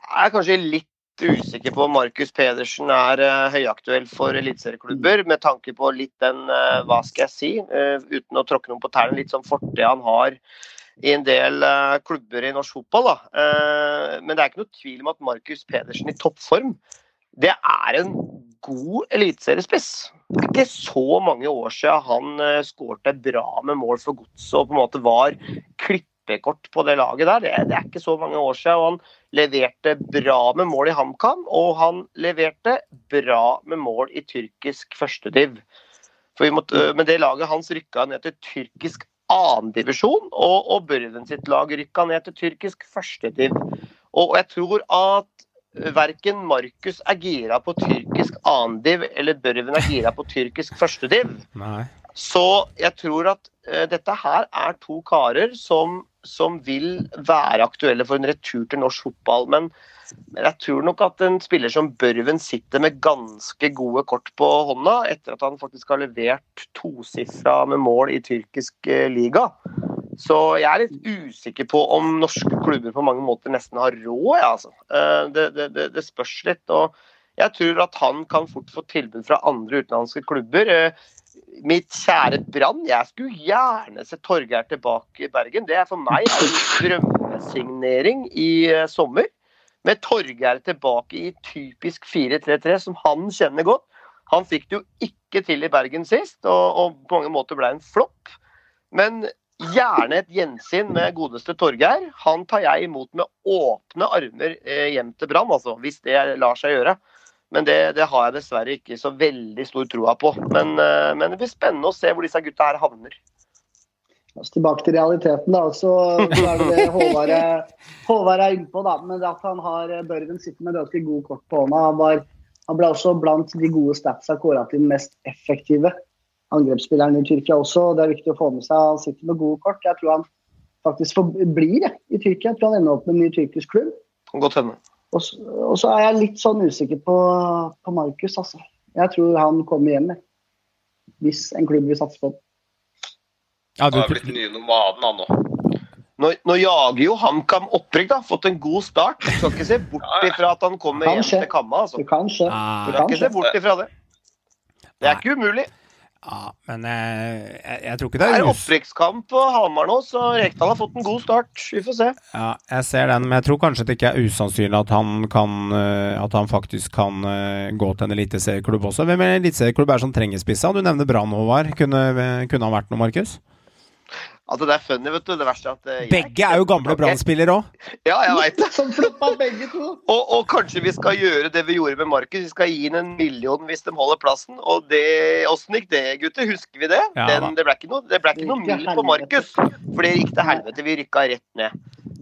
Jeg er kanskje litt usikker på om Markus Pedersen er uh, høyaktuell for eliteserieklubber, med tanke på litt den, hva skal jeg si, uten å tråkke noen på tærne, litt sånn fortid han har i en del klubber i norsk fotball. Da. Men det er ikke noe tvil om at Markus Pedersen i toppform, det er en god eliteseriespiss. Det er ikke så mange år siden han uh, skårte bra med mål for godset og på en måte var klippekort på det laget der. Det, det er ikke så mange år siden. og Han leverte bra med mål i HamKam, og han leverte bra med mål i tyrkisk førstediv. For måtte, men det laget hans rykka ned til tyrkisk annendivisjon, og, og Børven sitt lag rykka ned til tyrkisk førstediv. Og, og jeg tror at verken Markus er gira på tyrkisk annendiv eller Børven er gira på tyrkisk førstediv. Nei. Så jeg tror at uh, dette her er to karer som, som vil være aktuelle for en retur til norsk fotball. Men, men jeg tror nok at en spiller som Børven sitter med ganske gode kort på hånda, etter at han faktisk har levert tosifra med mål i tyrkisk uh, liga. Så jeg er litt usikker på om norske klubber på mange måter nesten har råd. Ja, altså. Eh, det, det, det, det spørs litt. og jeg tror at han kan fort få tilbud fra andre utenlandske klubber. Eh, Mitt kjære Brann, jeg skulle gjerne se Torgeir tilbake i Bergen. Det er for meg en drømmesignering i eh, sommer. Med Torgeir tilbake i typisk 4-3-3, som han kjenner godt. Han fikk det jo ikke til i Bergen sist, og, og på mange måter ble en flopp. Men gjerne et gjensyn med godeste Torgeir. Han tar jeg imot med åpne armer eh, hjem til Brann, altså, hvis det lar seg gjøre. Men det, det har jeg dessverre ikke så veldig stor troa på. Men, eh, men det blir spennende å se hvor disse gutta her havner. Altså, tilbake til realiteten, da. Så, er det det Håvard Håvard er innpå. da. Men at han har Børven sitter med ganske god kort på hånda. Han, var, han ble også blant de gode statsa kåra til den mest effektive angrepsspilleren i Tyrkia også. Det er viktig å få med seg. Han sitter med gode kort. Jeg tror han faktisk blir i Tyrkia. Jeg tror han ender opp med en ny tyrkisk klubb. Godt hende. Og så, og så er jeg litt sånn usikker på, på Markus, altså. Jeg tror han kommer hjem. Hvis en klubb vil satse på ham. Ja, du, Han har blitt nye nomaden, han nå. Nå, nå jager jo HamKam opprykk, da. Fått en god start. Du skal ikke se bort ifra at han kommer hjem til Kamma. Altså. Du kan skje. Ah. Du kan ikke se bort ifra det. Det er ikke umulig. Ja, men eh, jeg, jeg tror ikke Det er det er opprykkskamp på Hamar nå, så Rekdal har fått en god start. Vi får se. Ja, jeg ser den, men jeg tror kanskje det ikke er usannsynlig at han kan eh, At han faktisk kan eh, gå til en eliteserieklubb også. Hvem er eliteserieklubb er som trenger spissa? Du nevner Brann, Håvard. Kunne, kunne han vært noe, Markus? Altså, det er funny, vet du. Det verste er at eh, jeg- Begge er jo gamle Brann-spillere òg. Ja, jeg veit det. Som floppa begge to. Og, og kanskje vi skal gjøre det vi gjorde med Markus. Vi skal gi inn en million hvis de holder plassen. Og det, åssen gikk det, gutter? Husker vi det? Ja, Den, det ble ikke noe, det ble ikke noe mil på. Markus. For det gikk til helvete. Vi rykka rett ned.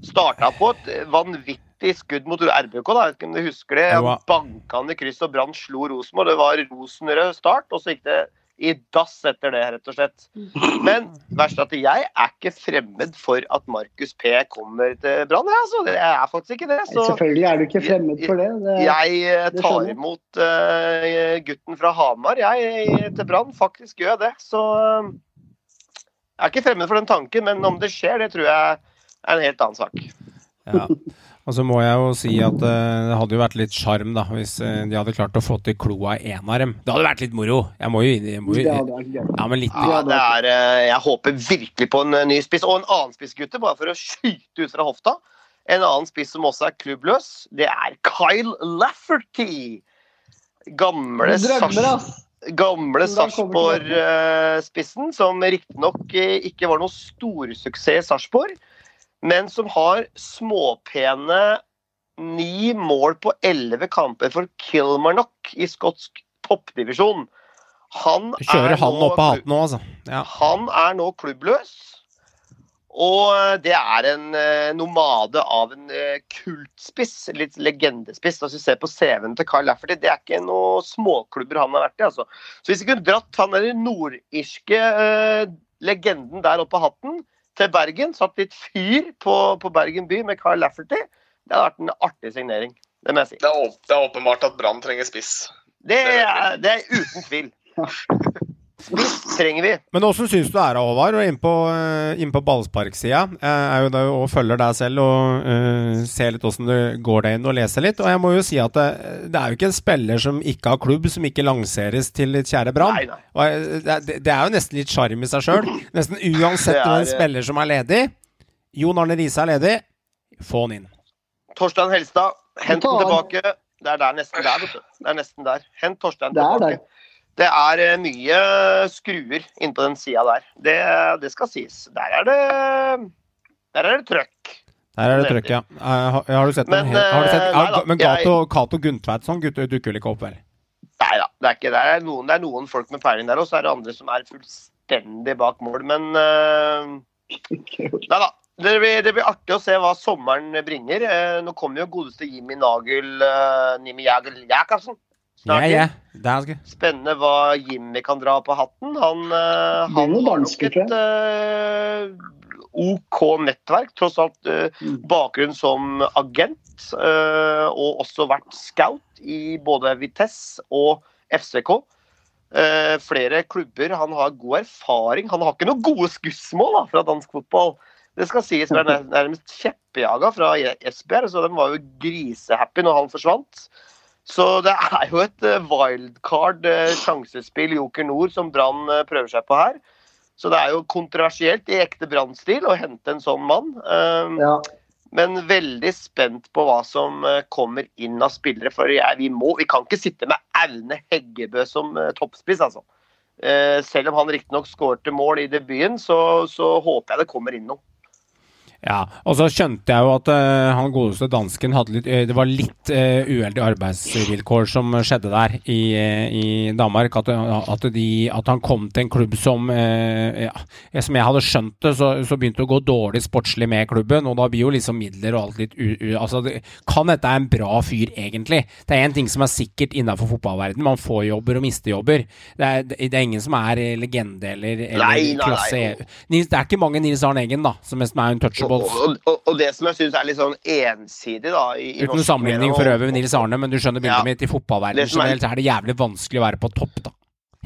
Starta på et vanvittig skudd mot RBK, da. Jeg vet ikke om du husker det. Jo. Banka han i kryss, og Brann slo Rosenborg. Det var rosenrød start, og så gikk det i dass etter det, rett og slett. Men verst at jeg er ikke fremmed for at Markus P kommer til Brann. jeg, Altså. Jeg er faktisk ikke det. Så Selvfølgelig er du ikke fremmed for det. det jeg eh, det tar imot uh, gutten fra Hamar jeg, til Brann. Faktisk gjør jeg det. Så eh, jeg er ikke fremmed for den tanken, men om det skjer, det tror jeg er en helt annen sak. Ja. Og så må jeg jo si at eh, det hadde jo vært litt sjarm da, hvis eh, de hadde klart å få til kloa én av dem. Det hadde vært litt moro. Jeg må jo, inn gøy. Ja, men litt Ja, det er, eh, jeg håper virkelig på en ny spiss. Og en annen spiss, gutter, bare for å skyte ut fra hofta. En annen spiss som også er klubbløs, det er Kyle Lafferty. Gamle Drømmer, ass! gamle. Sarpsborg-spissen, som riktignok ikke var noe storsuksess i Sarpsborg, men som har småpene ni mål på elleve kamper for Kilmarnock i skotsk toppdivisjon. Han kjører er han nå opp av hatten nå, altså. Ja. han er nå klubbløs. Og eh, det er en eh, nomade av en eh, kultspiss, litt legendespiss. Altså, hvis du ser på CV-en til Carl Lafferty, det er ikke noen småklubber han har vært i. altså. Så hvis vi kunne dratt han der nordirske legenden der oppe av hatten til Bergen, satt litt fyr på, på Bergen by med Carl Lafferty, det hadde vært en artig signering. Det må jeg si. Det er, det er åpenbart at Brann trenger spiss. Det er, det er uten tvil. Spiss trenger vi. Men åssen syns du det er, Håvard, inn på, eh, inn på ballsparksida? Jeg er jo der og følger deg selv og uh, ser litt åssen det går deg inn og leser litt. Og jeg må jo si at det, det er jo ikke en spiller som ikke har klubb, som ikke lanseres til ditt kjære Brann. Det, er- det er jo nesten litt sjarm i seg sjøl. Nesten uansett Det hvem eh, spiller som er ledig. Jon Arne Riise er ledig. Få han inn. Torstein Helstad, hent han. tilbake. Det er der, nesten der, vet du. Det er nesten der. Hent Torstein tilbake. Det er eh, mye skruer innpå den sida der. Det, det skal sies. Der er det Der er det trøkk. Der er det trøkk, ja. Eh, Har, har du sett Men, noen har du sett, eh, nei da, Men jeg- Cato Cato dukker vel ikke opp, vel? Nei da, det er ikke det. Er noen, det er noen folk med peiling der, og så er det andre som er fullstendig bak mål. Men uh, Nei da. Det blir, det blir artig å se hva sommeren bringer. Eh, nå kommer jo godeste Jimmy Nagel eh, Nimi Jagel Jakobsen. Ja, ja. Spennende hva Jimmy kan dra på hatten. Han, uh, han har nok et uh, OK nettverk. Tross alt uh, Mm. bakgrunn som agent, eh, og også vært scout i både Vitesse og FCK. Eh, flere klubber. Han har god erfaring. Han har ikke noen gode skussmål da, fra dansk fotball. Det skal sies, men er nærmest kjeppjaga fra Esbjerg, så de var jo grisehappy når han forsvant. Så det er jo et eh, wildcard eh, sjansespill Joker Nord som Brann eh, prøver seg på her. Så det er jo kontroversielt i ekte Brann-stil å hente en sånn mann. Um, Ja. Men veldig spent på hva som kommer inn av spillere. For jeg, vi, må, vi kan ikke sitte med Aune Heggebø som toppspiss, altså. Selv om han riktignok skårte mål i debuten, så, så håper jeg det kommer inn noe. Ja, og så skjønte jeg jo at uh, han godeste dansken hadde litt uh, Det var litt uh, uheldige arbeidsvilkår som skjedde der i, eh, i Danmark. At, at, de, at han kom til en klubb som eh, ja, Som jeg hadde skjønt det, så, så begynte det å gå dårlig sportslig med klubben. Og da blir jo liksom midler og alt litt u... u altså, det, kan dette er en bra fyr, egentlig? Det er én ting som er sikkert innenfor fotballverden. Man får jobber og mister jobber. Det er, det er ingen som er eh, legende eller, eller Nei, nei, klasse nei. Nils, Det er ikke mange Nils Arne Eggen, da, som er en er untouchables. Og, og, og det som jeg syns er litt sånn ensidig, da i, i Uten sammenligning for øvrig med Nils Arne, men du skjønner bildet Ja. mitt. I fotballverdenen er- generelt er det jævlig vanskelig å være på topp, da.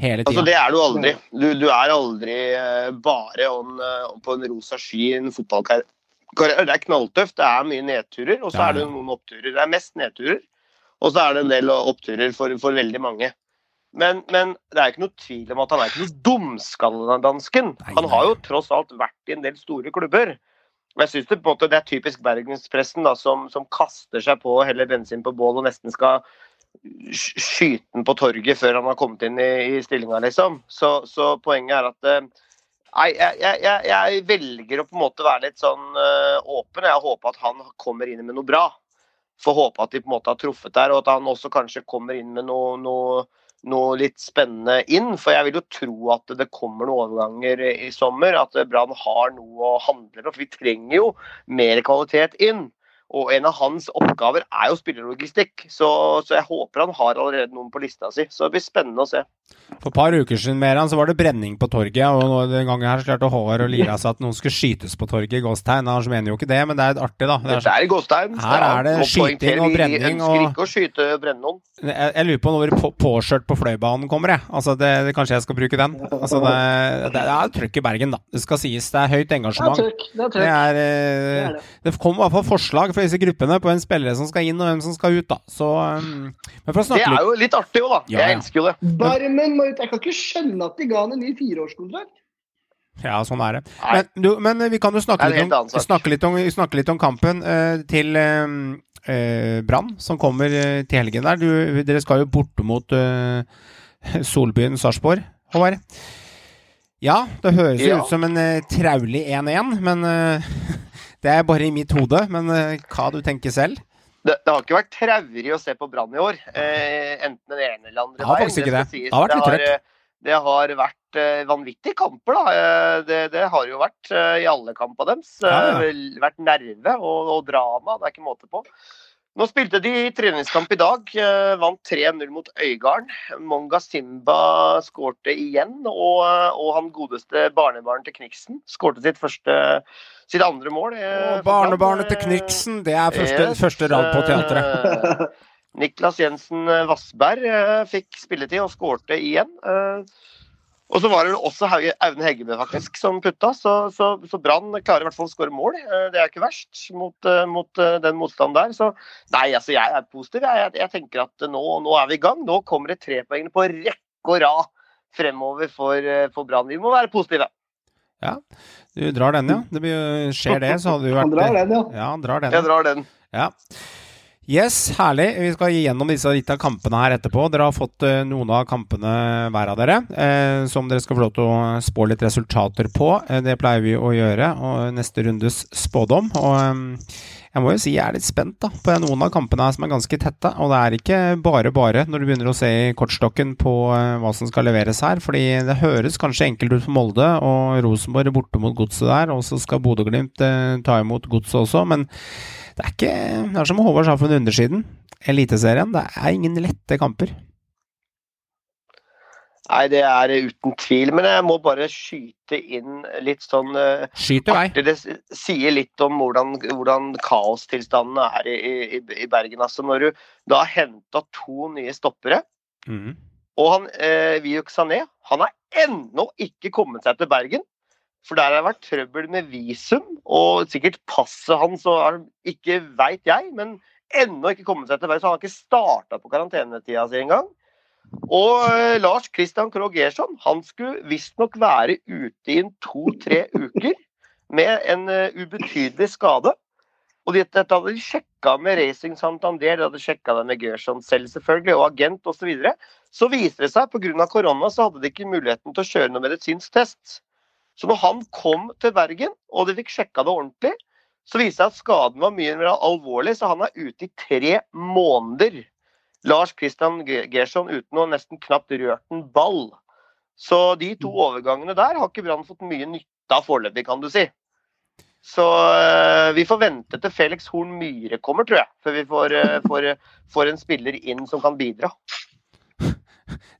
Hele Altså, det er du aldri. Du, du er aldri uh, bare on, uh, på en rosa sky i en fotballkarriere. Det er knalltøft. Det er mye nedturer, og så Ja, er det noen oppturer. Det er mest nedturer, og så er det en del oppturer for, for veldig mange. Men, men det er ikke noe tvil om at han er ikke noe dumskalle, dansken. Han har jo tross alt vært i en del store klubber. Men jeg synes det, på en måte, det er typisk bergenspressen da, som, som kaster seg på og heller bensin på bål og nesten skal skyte den på torget før han har kommet inn i, i stillinga, liksom. Så, så poenget er at eh, Nei, jeg, jeg, jeg velger å på en måte være litt sånn uh, åpen. Jeg håper at han kommer inn med noe bra. Får håpe at de på en måte har truffet der, og at han også kanskje kommer inn med noe, noe, noe litt spennende inn. For jeg vil jo tro at det kommer noen overganger i sommer. At Brann har noe å handle med. For vi trenger jo mer kvalitet inn. Og en av hans oppgaver er jo spillerlogistikk. Så, så jeg håper han har allerede noen på lista si. Så det blir spennende å se. For et par uker siden mer, så var det brenning på torget, og nå, den gangen her så klarte Håvard å lire seg at noen skulle skytes på torget i Gåstegn. Han mener jo ikke det, men det er artig, da. Det er Det er Gåstein. Her er det skyting og brenning. Vi ønsker ikke å skyte brenne noen. Jeg, jeg lurer på når på, påskjørt på Fløibanen kommer, jeg. Altså, det, det, kanskje jeg skal bruke den. Altså, det, det, det er trøkk i Bergen, da. Det skal sies. Det er høyt Det er engasjement. trøkk. Det er Det er, Det eh, er det. det kommer i hvert fall forslag fra disse gruppene på hvem spillere som skal inn, og hvem som skal ut, da. Så um, Men for å Det er jo litt artig òg, da. Ja, ja. Jeg elsker jo det. Barmen ut. Jeg kan ikke skjønne at de ga han en ny fireårskontrakt. Ja, sånn er det. Men, du, men vi kan jo snakke litt, om, snakke litt, om, snakke litt om kampen eh, til eh, eh, Brann, som kommer eh, til helgen der. Du, dere skal jo borte mot eh, Solbyen Sarpsborg, Håvard. Ja, det høres jo Ja. ut som en traulig 1-1, men det er bare i mitt hode. Men hva du tenker selv? Det, det har ikke vært traurig å se på Brann i år. Eh, enten den ene eller andre Det har faktisk ikke det. Det har vært litt trøtt. eh, Det har vært eh, vanvittige kamper, da. Eh, det, det har jo vært i alle kampene deres. Ja, ja. Vært nerve og, og drama. Det er ikke måte på. Nå spilte de treningskamp i dag. eh, Vant 3-0 mot Øygarden. Monga Simba skårte igjen. Og, eh, og han godeste barnebarnet til Kniksen skårte sitt første sitt andre mål. eh, Og for barnebarnet til Eh, Kniksen, det er første, Yes, første rad på teatret. eh, Niklas Jensen Vassberg eh, fikk spilletid og skårte igjen. Og så var det vel også Aune Heggebø faktisk som putta, så, så, så Brann klarer i hvert fall å skåre mål. Eh, Det er ikke verst mot, eh, mot eh, den motstanden der. Så nei, altså jeg er positiv. Jeg, jeg, jeg tenker at nå, nå er vi i gang. Nå kommer det trepoengene på rekke og rad fremover for, for Brann. Vi må være positive. Ja, Du drar den, ja. Det blir, skjer det, så hadde du vært Han drar den, ja. Ja, han drar den. Jeg drar den. Ja. Yes, herlig. Vi skal gjennom disse litt av kampene her etterpå. Dere har fått eh, noen av kampene hver av dere, eh, som dere skal få lov til å spå litt resultater på. Eh, det pleier vi å gjøre. Og neste rundes spådom. Og eh, jeg må jo si jeg er litt spent da, på noen av kampene her som er ganske tette. Og det er ikke bare bare når du begynner å se i kortstokken på hva som skal leveres her. Fordi det høres kanskje enkelt ut for Molde og Rosenborg borte mot Godset der. Og så skal Bodø-Glimt ta imot Godset også. men det er ikke Det er som Håvard sa for en undersiden. Eliteserien. Det er ingen lette kamper. Nei, det er uten tvil. Men jeg må bare skyte inn litt sånn eh, Skyt i vei. Det sier litt om hvordan, hvordan kaostilstandene er i, i, i Bergen. Altså, når du da har henta to nye stoppere, mm. og han eh, Viuk Sané han har ennå ikke kommet seg til Bergen. For der har det vært trøbbel med visum, og sikkert passet hans og ikke veit jeg, men ennå ikke kommet seg til Så han har ikke starta på karantenetida si engang. Og eh, Lars Christian Krogh Gerson han skulle visstnok være ute i to-tre uker med en uh, ubetydelig skade. Og dette, hadde de sjekka med Racing Santander, de hadde sjekka det med Gerson selv selvfølgelig, og agent osv. Så, videre. så viser det seg pga. korona så hadde de ikke muligheten til å kjøre noen medisinsk test. Så når han kom til Bergen, og de fikk sjekka det ordentlig, så viste det seg at skaden var mye mer alvorlig, så han er ute i tre måneder. Lars Christian Ge- Gerson uten å nesten knapt rørt en ball. Så de to overgangene der har ikke Brann fått mye nytte av foreløpig, kan du si. Så eh, vi får vente til Felix Horn Myhre kommer, tror jeg, før vi får, eh, får, får en spiller inn som kan bidra.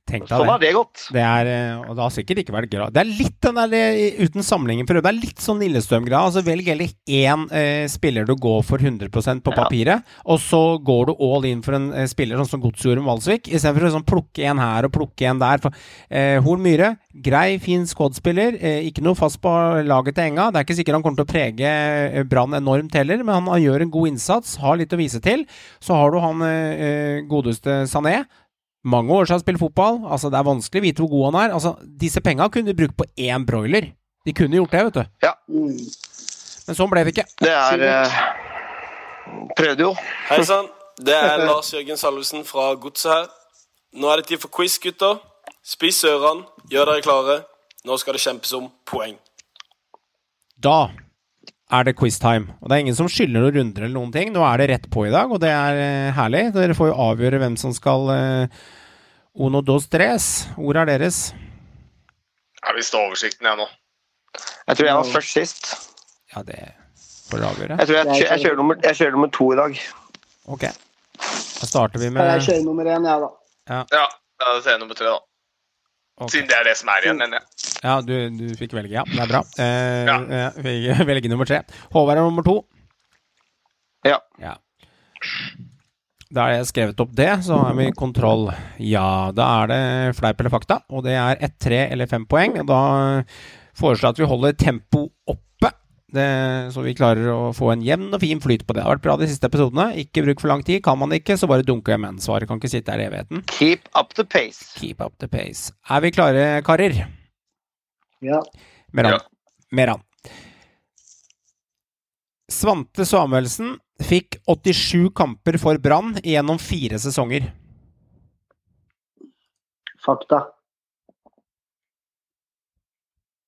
Tenk deg Sånn har det. det gått. Det er, eh, og det har sikkert ikke vært bra. Det er litt den der, eh, uten sammenligning for øvrig, det er litt sånn Lillestrøm-greia. Altså Velg heller én eh, spiller du går for 100% på Ja. papiret, og så går du all in for en eh, spiller sånn som Godset gjorde med Valsvik, istedenfor å sånn plukke en her og plukke en der. For, eh, Horn Myhre, grei, fin squad-spiller. Eh, ikke noe fast på laget til Enga. Det er ikke sikkert han kommer til å prege Brann enormt heller, men han, han gjør en god innsats, har litt å vise til. Så har du han godeste Sané. Mange år siden han spilt fotball. Altså, det er vanskelig å vite hvor god han er. Altså, disse penga kunne de brukt på én broiler. De kunne gjort det, vet du. Ja. Men sånn ble det ikke. Det er eh, Prøvde jo. Hei sann, det er Lars Jørgen Salvesen fra Godset her. Nå er det tid for quiz, gutter. Spis ørene, gjør dere klare. Nå skal det kjempes om poeng. Da er det quiztime. Og det er ingen som skylder noen runder eller noen ting. Nå er det rett på i dag, og det er eh, herlig. Dere får jo avgjøre hvem som skal uh, Uno dos tres. Ordet er deres. Jeg vil stå oversikten, jeg nå. Jeg tror jeg var først sist. Ja, det får dere avgjøre. Jeg tror jeg, jeg, kjører, nummer, jeg kjører nummer to i dag. Ok. Da starter vi med jeg kjører nummer én, jeg, da? Ja, da er det nummer tre, da. Siden det er det som er igjen, mener jeg. Ja, du, du fikk velge, ja. Det er bra. Eh, Ja. velge nummer tre. Håvard er nummer to. Ja. Ja. Da har jeg skrevet opp det, så har vi kontroll. Ja, da er det fleip eller fakta, og det er ett, tre eller fem poeng. Og Da foreslår jeg at vi holder tempo oppe, det, så vi klarer å få en jevn og fin flyt på det. Det har vært bra de siste episodene. Ikke bruk for lang tid. Kan man ikke, så bare dunker jeg med svaret. Kan ikke sitte her i evigheten. Keep up the pace. Keep up the pace. Er vi klare, karer? Ja. Meran. Ja. Meran. Svante Samuelsen fikk 87 kamper for Brann gjennom fire sesonger. Fakta.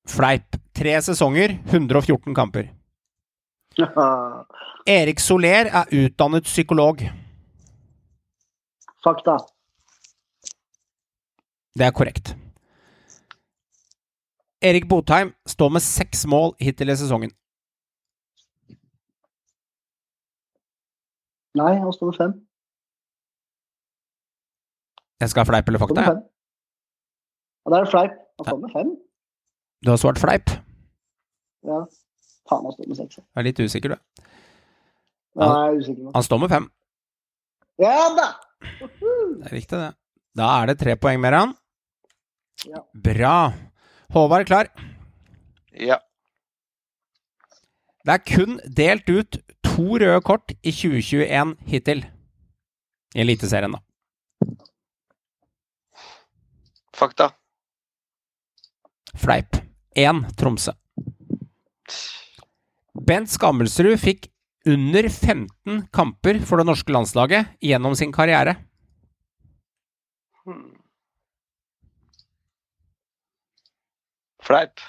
Fleip. Tre sesonger, 114 kamper. Erik Soler er utdannet psykolog. Fakta. Det er korrekt. Erik Botheim står med seks mål hittil i sesongen. Nei, han står med fem. Jeg skal ha fleip eller fakta? jeg. Ja. det er fleip. Han står med fem. Du har svart fleip. Ja. Faen, han står med seks. Jeg er litt usikker, du. Ja, jeg er usikker. Han står med fem. Ja da! Det er riktig, det. Da er det tre poeng mer, han. Ja. Bra. Håvard klar. Ja. Det er kun delt ut to røde kort i 2021 hittil. I Eliteserien, da. Fakta. Fleip. Én Tromsø. Bent Skammelsrud fikk under 15 kamper for det norske landslaget gjennom sin karriere. Hmm. Fleip.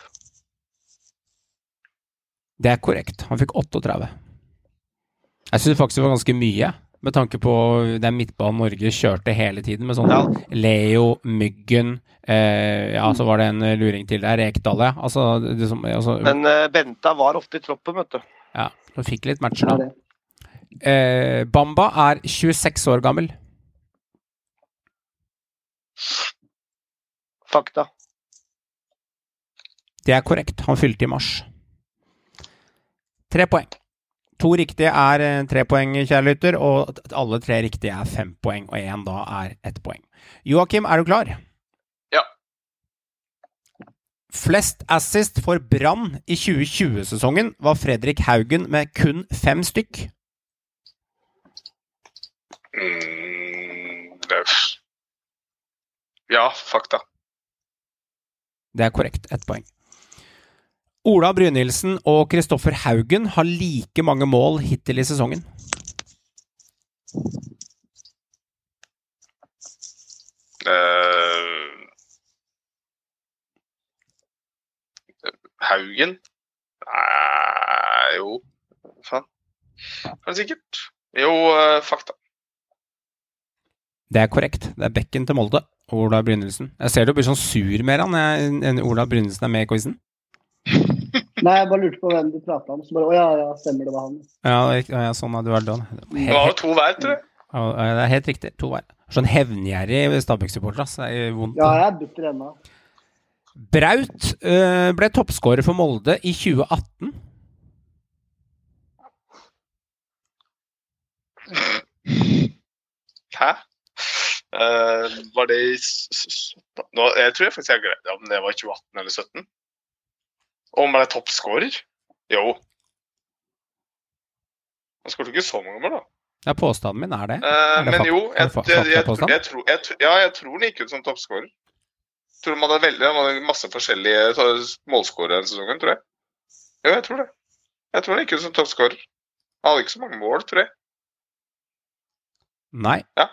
Det er korrekt. Han fikk 38. Jeg syns faktisk det var ganske mye, med tanke på den midtbanen Norge kjørte hele tiden, med sånn Ja. Leo, Myggen eh, Ja, så var det en luring til der, Rekdal, ja. Altså, det som, altså Men uh, Benta var ofte i troppen, vet du. Ja, så fikk litt matcher, da. Eh, Bamba er 26 år gammel. Fakta. Det er korrekt. Han fylte i mars. Tre poeng. To riktige er eh, tre poeng, kjære lytter, og alle tre riktige er fem poeng, og én da er ett poeng. Joakim, er du klar? Ja. Flest assist for Brann i 2020-sesongen var Fredrik Haugen med kun fem stykk. Mm, Ja, fakta. Det er korrekt. Ett poeng. Ola Brynildsen og Kristoffer Haugen har like mange mål hittil i sesongen. Uh, Haugen? Nei, jo Faen. Kanskje sikkert. Jo, uh, fakta. Det er korrekt. Det er bekken til Molde. Ola Brynildsen. Jeg ser du blir sånn sur med han enn Ola Brynildsen er med i quizen. Nei, jeg bare lurte på hvem du prata om. Så bare, å ja, ja, stemmer det var han. Ja, er ja, sånn er du vært da. Det var jo to hver, tror jeg. Ja, det er helt riktig. To hver. Sånn hevngjerrig Stabæk-supporter, ass. Det er vondt. Ja, jeg er bitter ennå. Braut øh, ble toppskårer for Molde i 2018. Hæ? Uh, var det i s- s- Nå, Jeg tror jeg faktisk jeg glemte glemt om det var 2018 eller 2017. Om han er toppskårer? Jo. Han skåret ikke så mange mål, da. Ja, påstanden min er det. Eh, Er det men jo, jeg, jeg, ja, jeg tror han gikk ut som toppskårer. Tror man hadde veldig, man hadde masse forskjellige så- målskårere denne sesongen, tror jeg. Jo, jeg tror det. Jeg tror han gikk ut som toppskårer. Han hadde ikke så mange mål, tror jeg. Nei. Ja,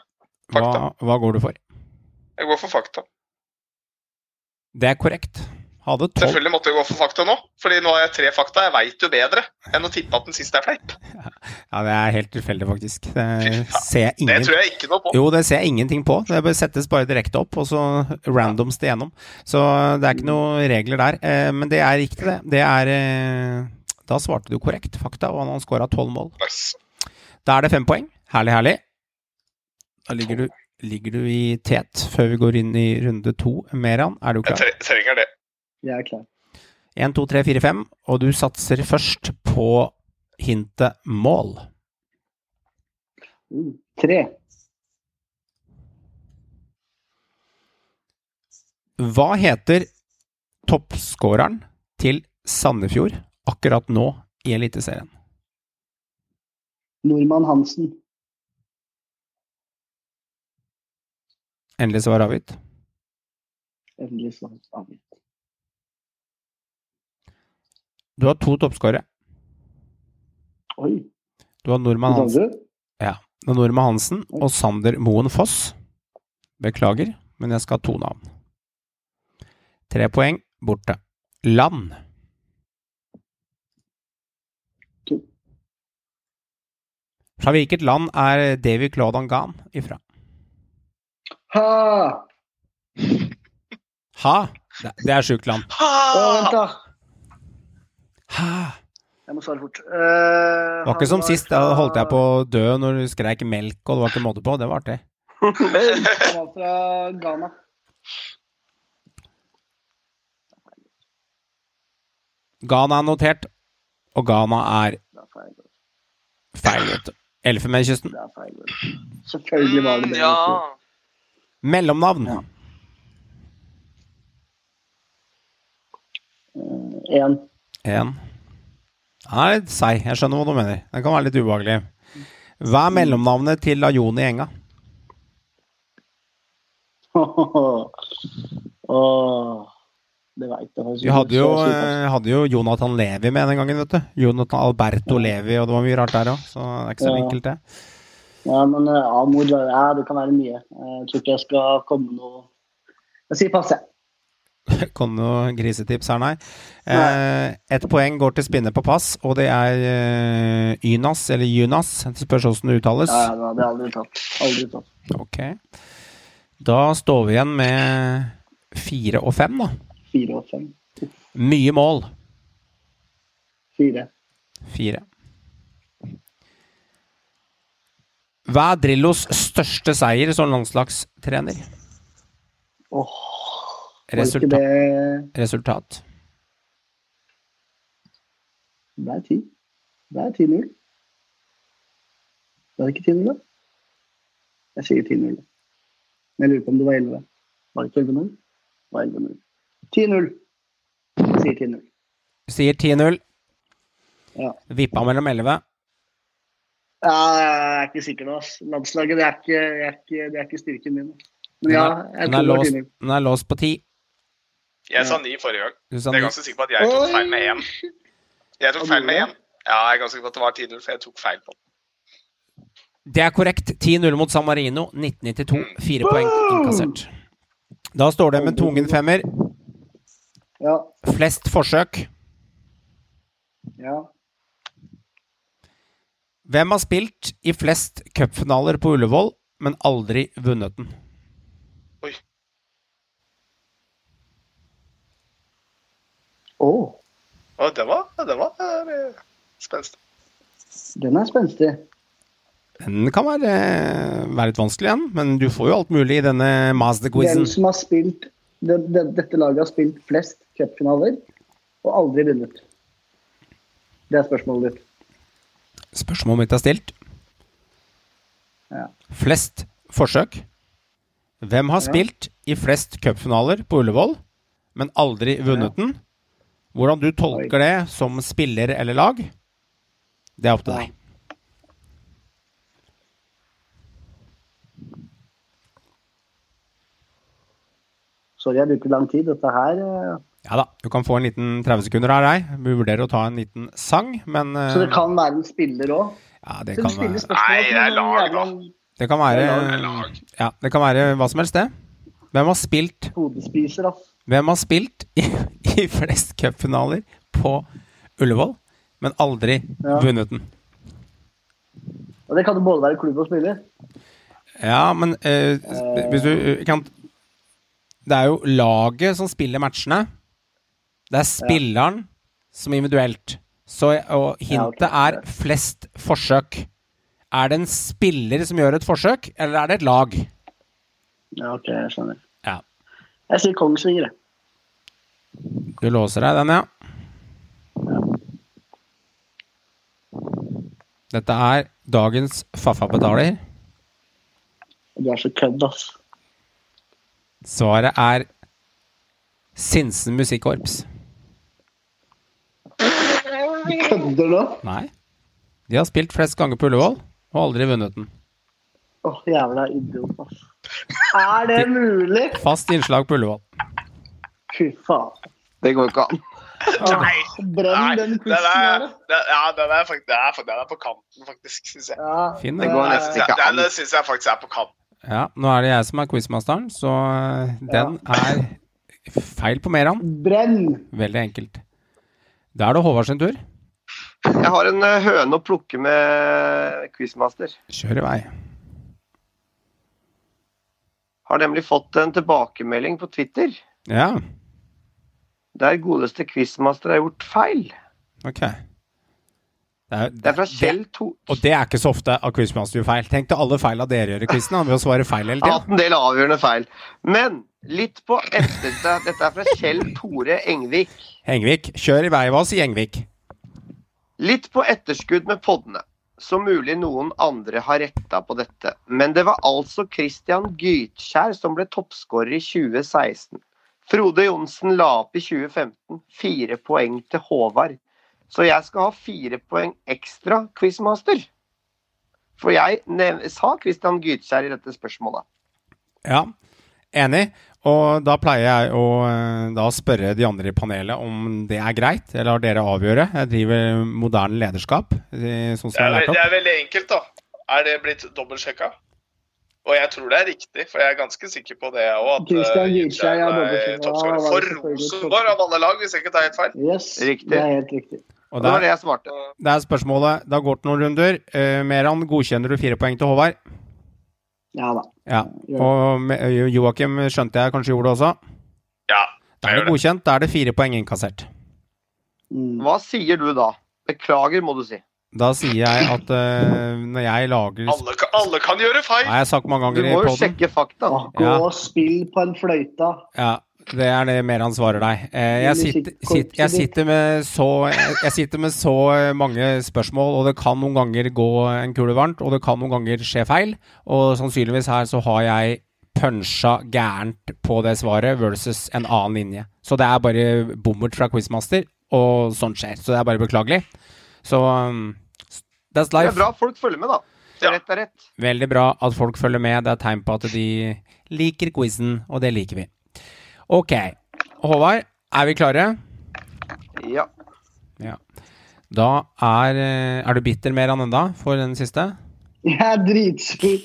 Hva, hva går du for? Jeg går for fakta. Det er korrekt. Selvfølgelig måtte jeg gå for fakta nå, fordi nå har jeg tre fakta. Jeg veit jo bedre enn å tippe at den siste er fleip. Ja, det er helt tilfeldig, faktisk. Det ser jeg Det tror jeg ikke noe på. Jo, det ser jeg ingenting på. Det bør settes bare direkte opp, og så randoms det gjennom. Så det er ikke noen regler der. Eh, Men det er riktig, det. Det er eh, Da svarte du korrekt, fakta, og han har skåra tolv mål. Nice. Da er det fem poeng. Herlig, herlig. Da ligger du ligger du i tet før vi går inn i runde to. Meran, er du klar? Jeg trenger det. Jeg er klar. 1, 2, 3, 4, 5, og du satser først på hintet mål. Mm. Tre. Hva heter toppskåreren til Sandefjord akkurat nå i Eliteserien? Nordmann Hansen. Endelig svar avgitt. Endelig svar avgitt. Du har to toppskårere. Oi. Du har Nordmann Hansen, ja, det er Nordmann Hansen og Sander Moen Foss. Beklager, men jeg skal ha to navn. Tre poeng borte. Land. Fra hvilket land er Davy Claude Angan ifra? Ha! Ha! Det er sjukt land. Å, vent, da. Ha! Jeg må svare fort. Uh, Det var ikke som sist, da holdt jeg på å dø når du skreik melk, og det var ikke måte på. Det var artig. Han var fra Ghana. Ghana er notert, og Ghana er er feil. vet du. Elfenbenskysten. Selvfølgelig var det det. Ja. Mellomnavn. Én. Den er litt seig. Jeg skjønner hva du mener. Den kan være litt ubehagelig. Hva er mellomnavnet til Ajoni Enga? Det veit jeg faktisk Vi hadde jo, eh, hadde jo Jonathan Levi med den gangen, vet du. Jonathan Alberto Levi, og det var mye rart der òg. Så det er ikke så Ja. enkelt, det. Ja, men ja, mor, ja, det kan være mye. Jeg tror ikke jeg skal komme noe Jeg sier pass, jeg. Kom noe grisetips her, nei. Eh, Ett poeng går til spinner på pass, og det er eh, Ynas, eller Junas. Det spørs åssen det uttales. Ja, ja, det har aldri tatt. Aldri tatt. Ok. Da står vi igjen med fire og fem, da. Fire og fem. Mye mål. Fire. Fire. Hva er Drillos største seier som landslagstrener? Åh, ikke Resultat. det Resultat. Det er 10. Det er 10-0. Det er ikke 10-0, da? Jeg sier 10-0. Men jeg lurer på om det var 11. Var det ikke 11-0? Det var 11-0. 10-0. Jeg sier 10-0. Sier 10-0. Ja. Vippa mellom 11. Ja, jeg er ikke sikker nå. ass. Landslaget det er ikke, det er ikke, det er ikke styrken min. Men ja, jeg tror det var 10-0. den er låst på 10. Jeg sa ni forrige gang. Du sa Jeg er ganske sikker på at jeg tok feil med én. Jeg tok feil med én. Ja, jeg er ganske sikker på at det var 10-0, for jeg tok feil på den. Det er korrekt. 10-0 mot San Marino. 1992. Fire poeng innkassert. Da står det med tungen femmer. Ja. Flest forsøk. ja. Hvem har spilt i flest cupfinaler på Ullevål, men aldri vunnet den? Å, Og det var, det var eh, spenstig. den er spenstig. Den kan være, være litt vanskelig igjen, men du får jo alt mulig i denne masterquizen. Hvem som har spilt det, det, Dette laget har spilt flest cupfinaler og aldri vunnet. Det er spørsmålet ditt. Spørsmålet mitt er stilt. Ja. Flest forsøk. Hvem har Ja. spilt i flest cupfinaler på Ullevål, men aldri vunnet den? Hvordan du tolker det som spiller eller lag, det er opp til deg. Sorry, jeg bruker lang tid. Dette her eh, Ja da, du kan få en liten 30 sekunder her, deg. Vi vurderer å ta en liten sang, men eh, Så det kan være en spiller òg? ja, det, kan være, Nei, det er lag, da. det kan være Det er lag. Ja, det kan være hva som helst, det. Hvem har spilt hodespiser, ass. Hvem har spilt i, i flest cupfinaler på Ullevål, men aldri Ja. vunnet den? Og det kan jo både være klubb og spiller. Ja, men eh, hvis du eh, kan Det er jo laget som spiller matchene. Det er spilleren som individuelt. Så, og hintet Ja, okay. er flest forsøk. Er det en spiller som gjør et forsøk, eller er det et lag? Ja, ok, jeg skjønner. Jeg sier Kongsvinger, jeg. Du låser deg den, ja. Dette er dagens Faffa betaler. Du er så kødd, ass. Svaret er Sinsen Musikkorps. Du kødder nå? Nei. De har spilt flest ganger på Ullevål og aldri vunnet den. Åh, jævla idiot, ass. Er det mulig? Fast innslag på Ullevål. Fy faen. Det går ikke an. Nei, Brenn den den quizen er, her, ja, den er, faktisk, den er, den er på kanten, faktisk, syns jeg. Ja, Finn, Det går nesten ikke an. Den syns jeg faktisk er på kanten. Ja, nå er det jeg som er quizmasteren, så den den er feil på Meran. brenn! Veldig enkelt. Da er det Håvard sin tur. Jeg har en eh, høne å plukke med quizmaster. Kjør i vei. Har nemlig fått en tilbakemelding på Twitter Ja, der godeste quizmaster har gjort feil. ok. Det er, Det er fra Kjell to... og det er ikke så ofte at quizmaster gjør feil. Tenk deg alle feila dere gjør i quizen, ved å svare feil hele tida. hatt en del avgjørende feil. Men litt på etter... Dette er fra Kjell Tore Engvik. Engvik, kjør i vei. Hva sier Engvik? Litt på etterskudd med poddene. Så mulig noen andre har retta på dette. Men det var altså Christian Gytkjær som ble toppskårer i 2016. Frode Johnsen la opp i 2015 fire poeng til Håvard. Så jeg skal ha fire poeng ekstra, quizmaster. For jeg sa Christian Gytkjær i dette spørsmålet. Ja, enig. Og da pleier jeg å eh, da spørre de andre i panelet om det er greit, eller lar dere avgjøre. Jeg driver moderne lederskap, eh, sånn som Det er, har ve- det er veldig enkelt, da. Er det blitt dobbeltsjekka? Og jeg tror det er riktig, for jeg er ganske sikker på det òg. At Christian eh, Gytkjær er er toppskårer for det er Rosenborg av alle lag, hvis jeg ikke tar helt feil. Yes, Riktig. det er helt riktig. Og Det var der, det jeg svarte. det er spørsmålet. Det har gått noen runder. Uh, Meran, godkjenner du fire poeng til Håvard? Ja da. Ja. Og eh, Joakim skjønte jeg kanskje gjorde det også. Ja, Da er det godkjent. Da er det fire poeng innkassert. Mm. Hva sier du da? Beklager, må du si. Da sier jeg at uh, når jeg lager Alle, kan- alle kan gjøre feil! Nei, jeg har sagt mange Du ganger i må jo sjekke fakta. Gå Ja. og spill på en fløyte. Ja, det er det mer han svarer deg. Eh, jeg, sitter, sitter, jeg, sitter med så, jeg, sitter med så eh, mange spørsmål, og det kan noen ganger gå en kule varmt, og det kan noen ganger skje feil. Og sannsynligvis her så har jeg punsja gærent på det svaret versus en annen linje. Så det er bare bommert fra Quizmaster, og sånt skjer. Så det er bare beklagelig. Så that's life. Det er bra folk følger med, da. Ja. Rett er rett. Veldig bra at folk følger med. Det er tegn på at de liker quizen, og det liker vi. Ok. Håvard, er vi klare? Ja. Ja. Da er eh, Er du bitter mer enn enda for den siste? Jeg er dritsur.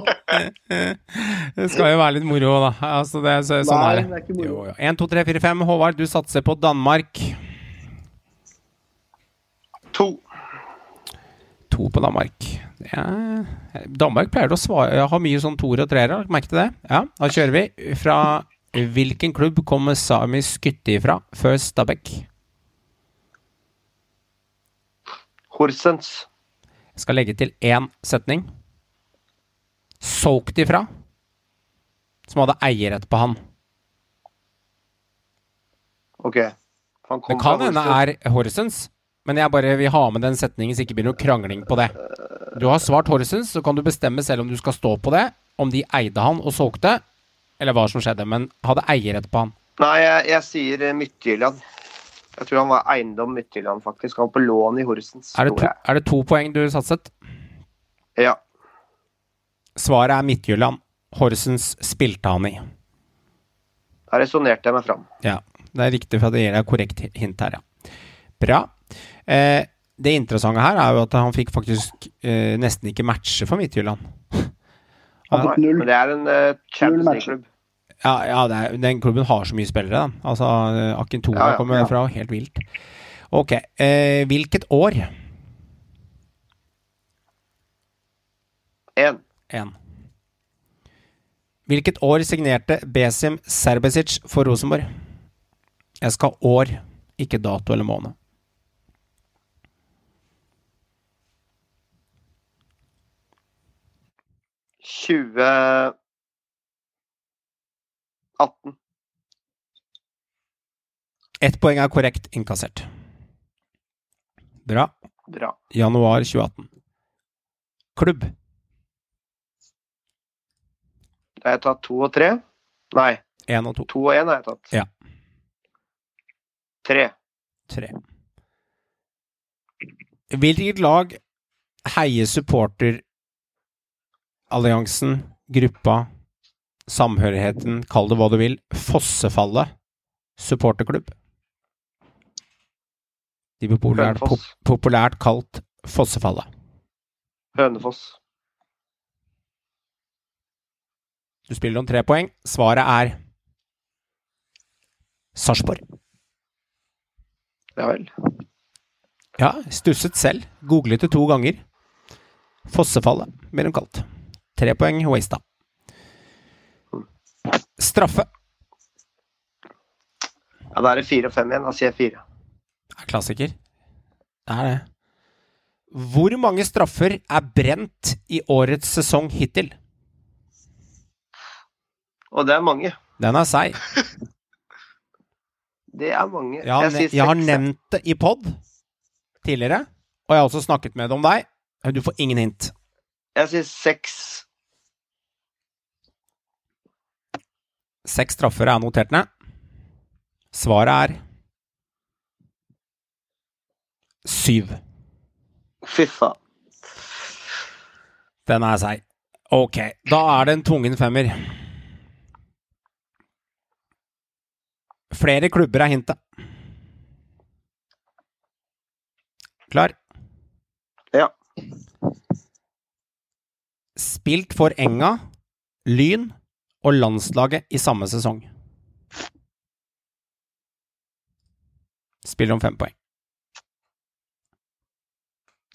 Det skal jo være litt moro, da. Altså, det, så, sånn Nei, er det. det er ikke moro. Jo, jo. 1, 2, 3, 4, 5. Håvard, du satser på Danmark. To. To på Danmark. Det er, Danmark pleier å svare, ha mye sånn toer og treere, har du merket det? Ja, da kjører vi. Fra hvilken klubb kommer Sami Skytte ifra før Stabæk? Horsens. Jeg skal legge til én setning. Solgt ifra. Som hadde eierrett på han. OK. Han kom Det kan hende er Horsens, men jeg bare vil ha med den setningen så det ikke blir noe krangling på det. Du har svart Horsens, så kan du bestemme selv om du skal stå på det, om de eide han og solgte, eller hva som skjedde, men hadde eierrett på han. Nei, jeg, jeg sier eh, Midtjylland. Jeg tror han var eiendom Midtjylland, faktisk. Han var på lån i Horsens. Er det, to, er det to poeng du satset? Ja. Svaret er Midtjylland. Horsens spilte han i. Da resonnerte jeg meg fram. Ja, det er riktig, for det gir deg korrekt hint her, ja. Bra. Eh, det interessante her er jo at han fikk faktisk eh, nesten ikke matche for Midtjylland. Fikk null. Men det er en uh, Champions League-klubb. Ja, ja det er, den klubben har så mye spillere, da. Altså, eh, Akintora Ja, ja, kommer ja. fra, helt vilt. Ok, eh, hvilket år? Én. En. Hvilket år signerte Besim Serbesic for Rosenborg? Jeg skal ha år, ikke dato eller måned. 20 18. Ett poeng er korrekt innkassert. Bra. Bra. Januar 2018. Klubb. Da har jeg tatt to og tre. Nei, Én og to. to og én har jeg tatt. Ja. Tre. Tre. Hvilket lag heier supporteralliansen, gruppa, samhørigheten, kall det hva du vil, Fossefallet supporterklubb? De blir populært, pop, populært kalt Fossefallet. Hønefoss. Du spiller om tre poeng. Svaret er Sarpsborg. Ja vel. Ja, stusset selv. Googlet det to ganger. Fossefallet blir de kalt. Tre poeng wasta. Straffe. Ja, Da er det fire og fem igjen. Da sier jeg fire. er klassiker. Det er det. Hvor mange straffer er brent i årets sesong hittil? Og det er mange. Den er seig. Det er mange. Jeg har, sier jeg har nevnt det i pod tidligere, og jeg har også snakket med det om deg. Du får ingen hint. Jeg sier seks. Seks straffer er notert ned. Svaret er syv. Fy faen. Den er seig. Ok, da er det en tvungen femmer. Flere klubber er hintet. Klar? Ja. Spilt for Enga, Lyn og landslaget i samme sesong. Spiller om fem poeng.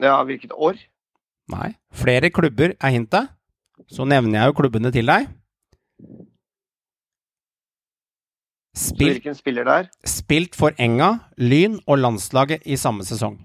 Ja, hvilket år? Nei. Flere klubber er hintet. Så nevner jeg jo klubbene til deg. Spilt, hvilken spiller der? spilt for Enga, Lyn og landslaget i samme sesong.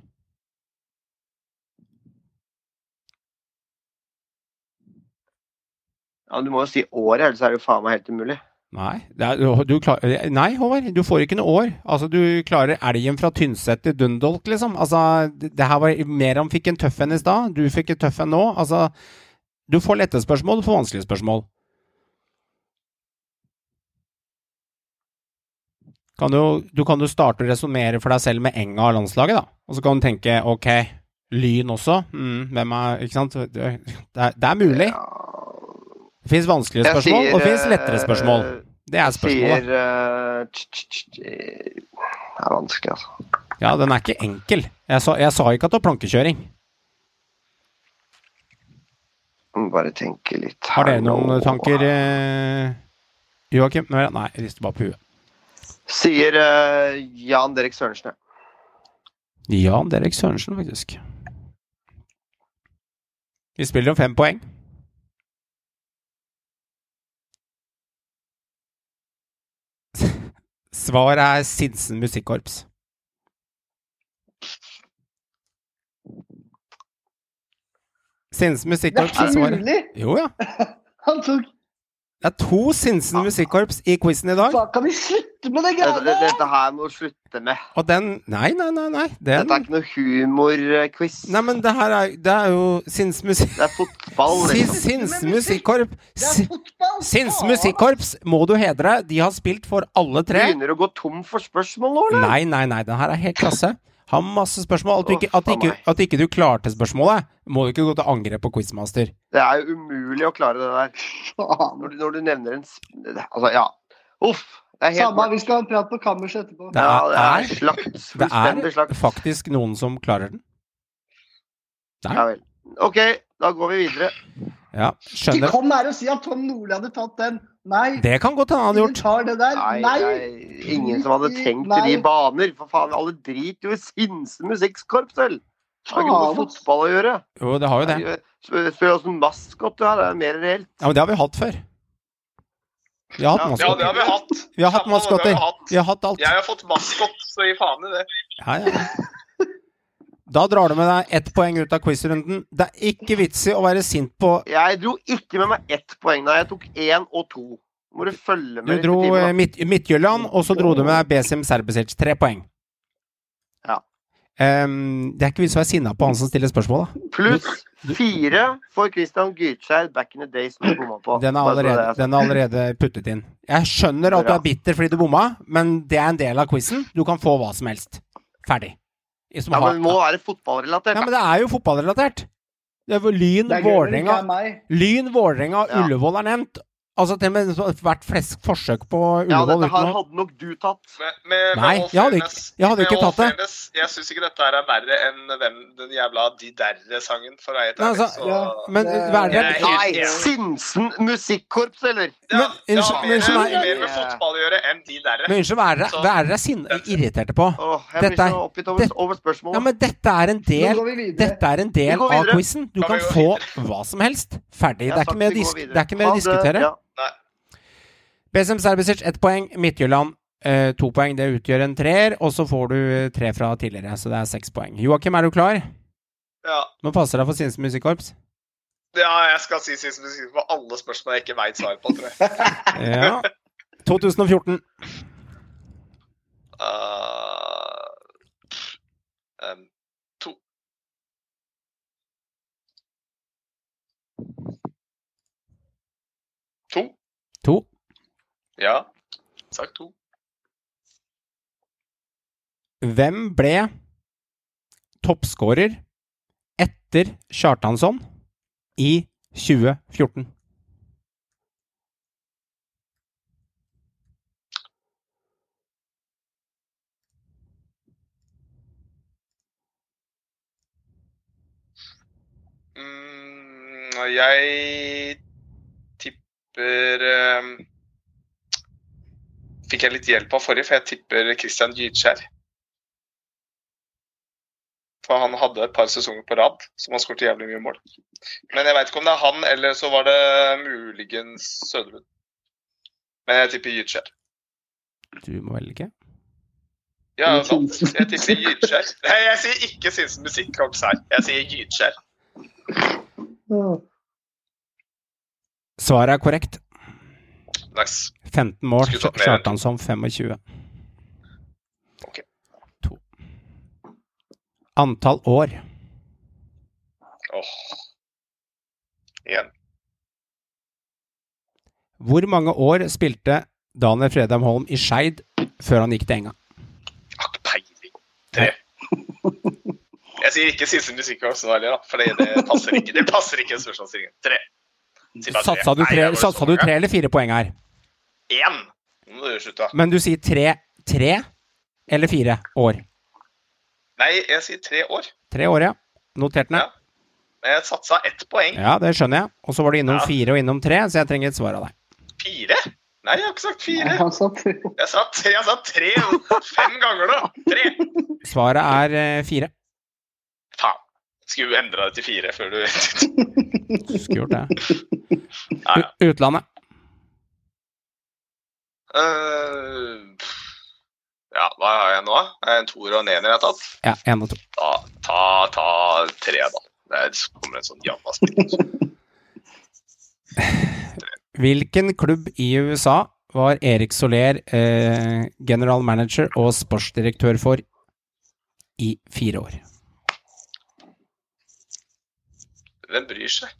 Ja, Du må jo si året, ellers er det jo faen meg helt umulig. Nei, er, du, klarer, klar, nei, Håvard, du får ikke noe år. Altså, du klarer elgen fra Tynset til Dundalk, liksom. Altså, det, her var mer han fikk en tøff en i stad. Du fikk en tøff en nå. Altså, du får lette spørsmål, du får vanskelige spørsmål. Kan du, du kan jo starte å resonnere for deg selv med Enga og landslaget, da. Og så kan du tenke ok, Lyn også. Mm, hvem er Ikke sant? Det, er, det er mulig. Det fins vanskelige spørsmål, spørsmål, og det fins lettere spørsmål. eh, Det er spørsmålet. Sier eh, Det er vanskelig, altså. Ja, den er ikke enkel. Jeg sa, jeg sa ikke at det var plankekjøring. Må Bare tenke litt Har dere noen nå. tanker, eh, Joakim? Nei, jeg rister bare på huet. Sier eh, Jan Derek Sørensen. ja. Jan Derek Sørensen, faktisk. Vi spiller om fem poeng. Svaret er Sinsen Musikkorps. Sinsen Musikkorps er svaret. Jo, ja. Han tok Det er to Sinsen Musikkorps i quizen i dag. Hva Kan vi slutte med det greiene? dette, dette her må du slutte med. Og den Nei, nei, nei. nei. Den, Dette er ikke noe humorquiz. nei men det her er, det er jo sinnsmusikk... Det er fotball. liksom. Sinns musikkorps Det er fotball! Sinns må du hedre. De har spilt for alle tre. Begynner du å gå tom for spørsmål nå, eller? Nei, nei, nei. Den her er helt klasse. Har masse spørsmål. At, du ikke, at, ikke, at ikke du klarte spørsmålet, må du ikke gå til angrep på quizmaster. Det er jo umulig å klare det der. Når du, når du nevner en Altså, ja. Uff. Er Samme, vi skal ha en prat på kammerset etterpå. Det Ja, det er er- slakt. Det er slakt. faktisk noen som klarer den. Ja vel. OK, da går vi videre. Ja, Ikke kom her og si at Tom Nordli hadde tatt den. Nei, Det kan godt hende han hadde gjort. det der. Nei, Nei! er ingen som hadde tenkt Nei. i de baner. For faen, alle driter jo i Sinse musikkorps, vel. Det har ikke noe med fotball å gjøre. Jo, det har jo det. Spør åssen maskot du maskot. Det er mer reelt. Ja, men det har vi hatt før. Vi har hatt maskotter. Ja, det har vi hatt. Vi har hatt maskotter. har vi hatt. Vi har hatt alt. Jeg har fått maskot, så gi faen i det. Ja, ja. Da drar du med deg ett poeng ut av quizrunden. Det er ikke vits i å være sint på Jeg dro ikke med meg ett poeng da. Jeg tok én og to. Må du følge med Du dro eh. Midt Midtjylland, og så dro du med deg Besim Serbesic. Tre poeng. Ehm, det er ikke vi som er sinna på han som stiller spørsmål, da. Pluss fire for Christian Gyrtskjær back in the days som du bomma på. Den er, allerede, er den er allerede puttet inn. Jeg skjønner at du er bitter fordi du bomma, men det er en del av quizen. Du kan få hva som helst. Ferdig. Som Ja, men det må være fotballrelatert. Ja, men det er jo fotballrelatert. Det er Lyn, er Vålerenga er. Lyn, Vålerenga, Ja. Ullevål er nevnt. Altså til og med hvert flest forsøk på Ja, Ullevål dette her hadde nok du tatt. Med, med, med Nei, jeg hadde ikke- jeg hadde ikke tatt det. fairness, Jeg syns ikke dette her er verre enn hvem den jævla De Derre-sangen, for å være helt Nei, ærlig. altså, ja. Men verre er det er Nei. Sinsen musikkorps, eller? Ja, Men, det har mer, unnskyld meg. mer med fotball å gjøre enn De Derre. Men unnskyld, hva er dere er irriterte på? Åh, jeg Dette blir er- så oppgitt over, det- over spørsmålet. Ja, men dette er en del. Dette er en del Vi av quizen. Du Kan kan få hva som helst. Ferdig. Det er ikke mer å vi går dis- videre. det er ikke mer å Ha det, diskutere. BSM Serbisic ett poeng. Midtjylland eh, to poeng. Det utgjør en treer. Og så får du eh, tre fra tidligere, så det er seks poeng. Joakim, er du klar? Ja. Nå passer det for Sinns Musikkorps. ja, jeg skal si sist musikkorps på alle spørsmål jeg ikke veit svaret på, tror jeg. Ja. 2014. Uh, um, to. To? To. Ja. Sak to. Hvem ble toppskårer etter Kjartansson i 2014? Mm, jeg tipper um, Fikk jeg litt hjelp av forrige, for jeg tipper Christian Gytskjær. For han hadde et par sesonger på rad som han skåret jævlig mye mål. Men jeg veit ikke om det er han, eller så var det muligens Søderlund. Men jeg tipper Gytskjær. Du må velge. Ja. Sinsen. Jeg tipper Gytskjær. Nei, jeg sier ikke Sinsen Musikkorps her. Jeg sier Gytskjær. Svaret er korrekt. Nice. 15 mål. Skulle han. Kjartansson 25. Ok. To. Antall år. Åh. Igjen. Hvor mange år spilte Daniel Fredheim Holm i Skeid før han gikk til Enga? Har ikke peiling. Tre. Jeg sier ikke siste musikkorps nå heller, for det, passer ikke. Det passer ikke. Tre. Satsa du tre, satsa du tre eller fire poeng her? Én! Nå må du slutte. Men du sier tre, tre eller fire år? Nei, jeg sier tre år. Tre år, ja. Notert ned. Ja. Jeg satsa ett poeng. Ja, det skjønner jeg. Og så var du innom Ja. fire og innom tre, så jeg trenger et svar av deg. Fire? Nei, jeg har ikke sagt fire. Jeg sa tre, jeg sa tre fem ganger nå. Tre. Svaret er eh, fire. Faen. Skulle endra det til fire før du Du skulle gjort det. Ja, ja. Utlandet. Eh, ja, hva har jeg nå? En toer og en ener jeg har tatt? Ja, én og to. Da, ta, ta tre, da. Det er- så kommer en sånn jamma spill. Hvilken klubb i USA var Erik Soler eh, general manager og sportsdirektør for i fire år? Hvem bryr seg?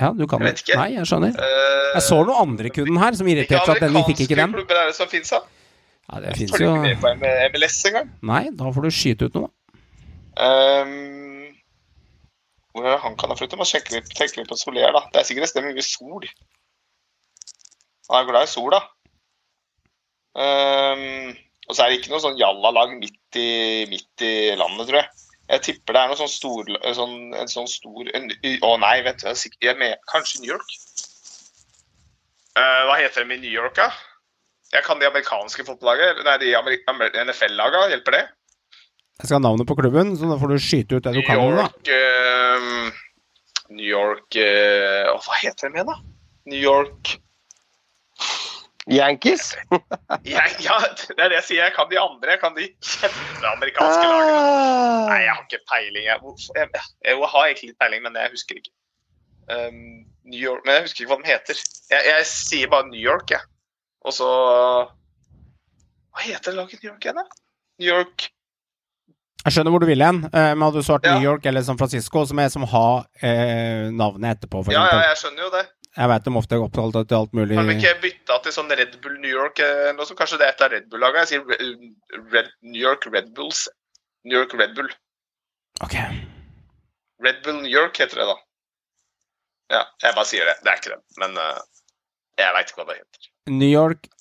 Ja, du kan Jeg vet ikke. Nei, jeg skjønner. Uh, Jeg så noen andre kunden her som irriterte seg at den vi fikk ikke den. klubber er det som finnes, da? Ja, det fins jo ikke med på MLS engang. Nei, da får du skyte ut noe. Um, hvor er det han kan ha flyttet? Må sjekke litt, tenke litt på Soler, da. Det er sikkert et sted med mye sol. Han er glad i sol, da. Um, og så er det ikke noe sånn jallalag midt i, midt i landet, tror jeg. Jeg tipper det er noe sånn stor sånn, En sånn stor en, Å nei, vet du, jeg er jeg med, kanskje New York? Uh, hva heter de i New York, da? Jeg kan de amerikanske fotballagene. Nei, de NFL-lagene. Hjelper det? Jeg skal ha navnet på klubben, så da får du skyte ut det du New kan. det, da. York ehm, New York uh, Hva heter de igjen, da? New York Yankees? ja, ja, det er det jeg sier. Jeg kan de andre. Jeg kan de kjempeamerikanske lagene. Nei, jeg har ikke peiling. Jeg, jeg, jeg, jeg har egentlig litt peiling, men jeg husker ikke. Um, New York, Men jeg husker ikke hva de heter. Jeg, jeg sier bare New York, jeg. Og så Hva heter laget New York igjen, da? New York Jeg skjønner hvor du vil hen, eh, men hadde du svart Ja. New York eller San Francisco, som er som har eh, navnet etterpå, for Ja, ja, jeg skjønner jo det. Jeg veit de ofte er opptatt av alt mulig Har vi ikke bytte til sånn Red Bull New York noe som Kanskje det er et av Red Bull-lagene? Jeg sier Red, Red, New York Red Bulls. New York Red Bull. Ok. Red Bull New York heter det, da. Ja, jeg bare sier det. Det er ikke det. Men uh, jeg veit ikke hva det heter. New York Eh,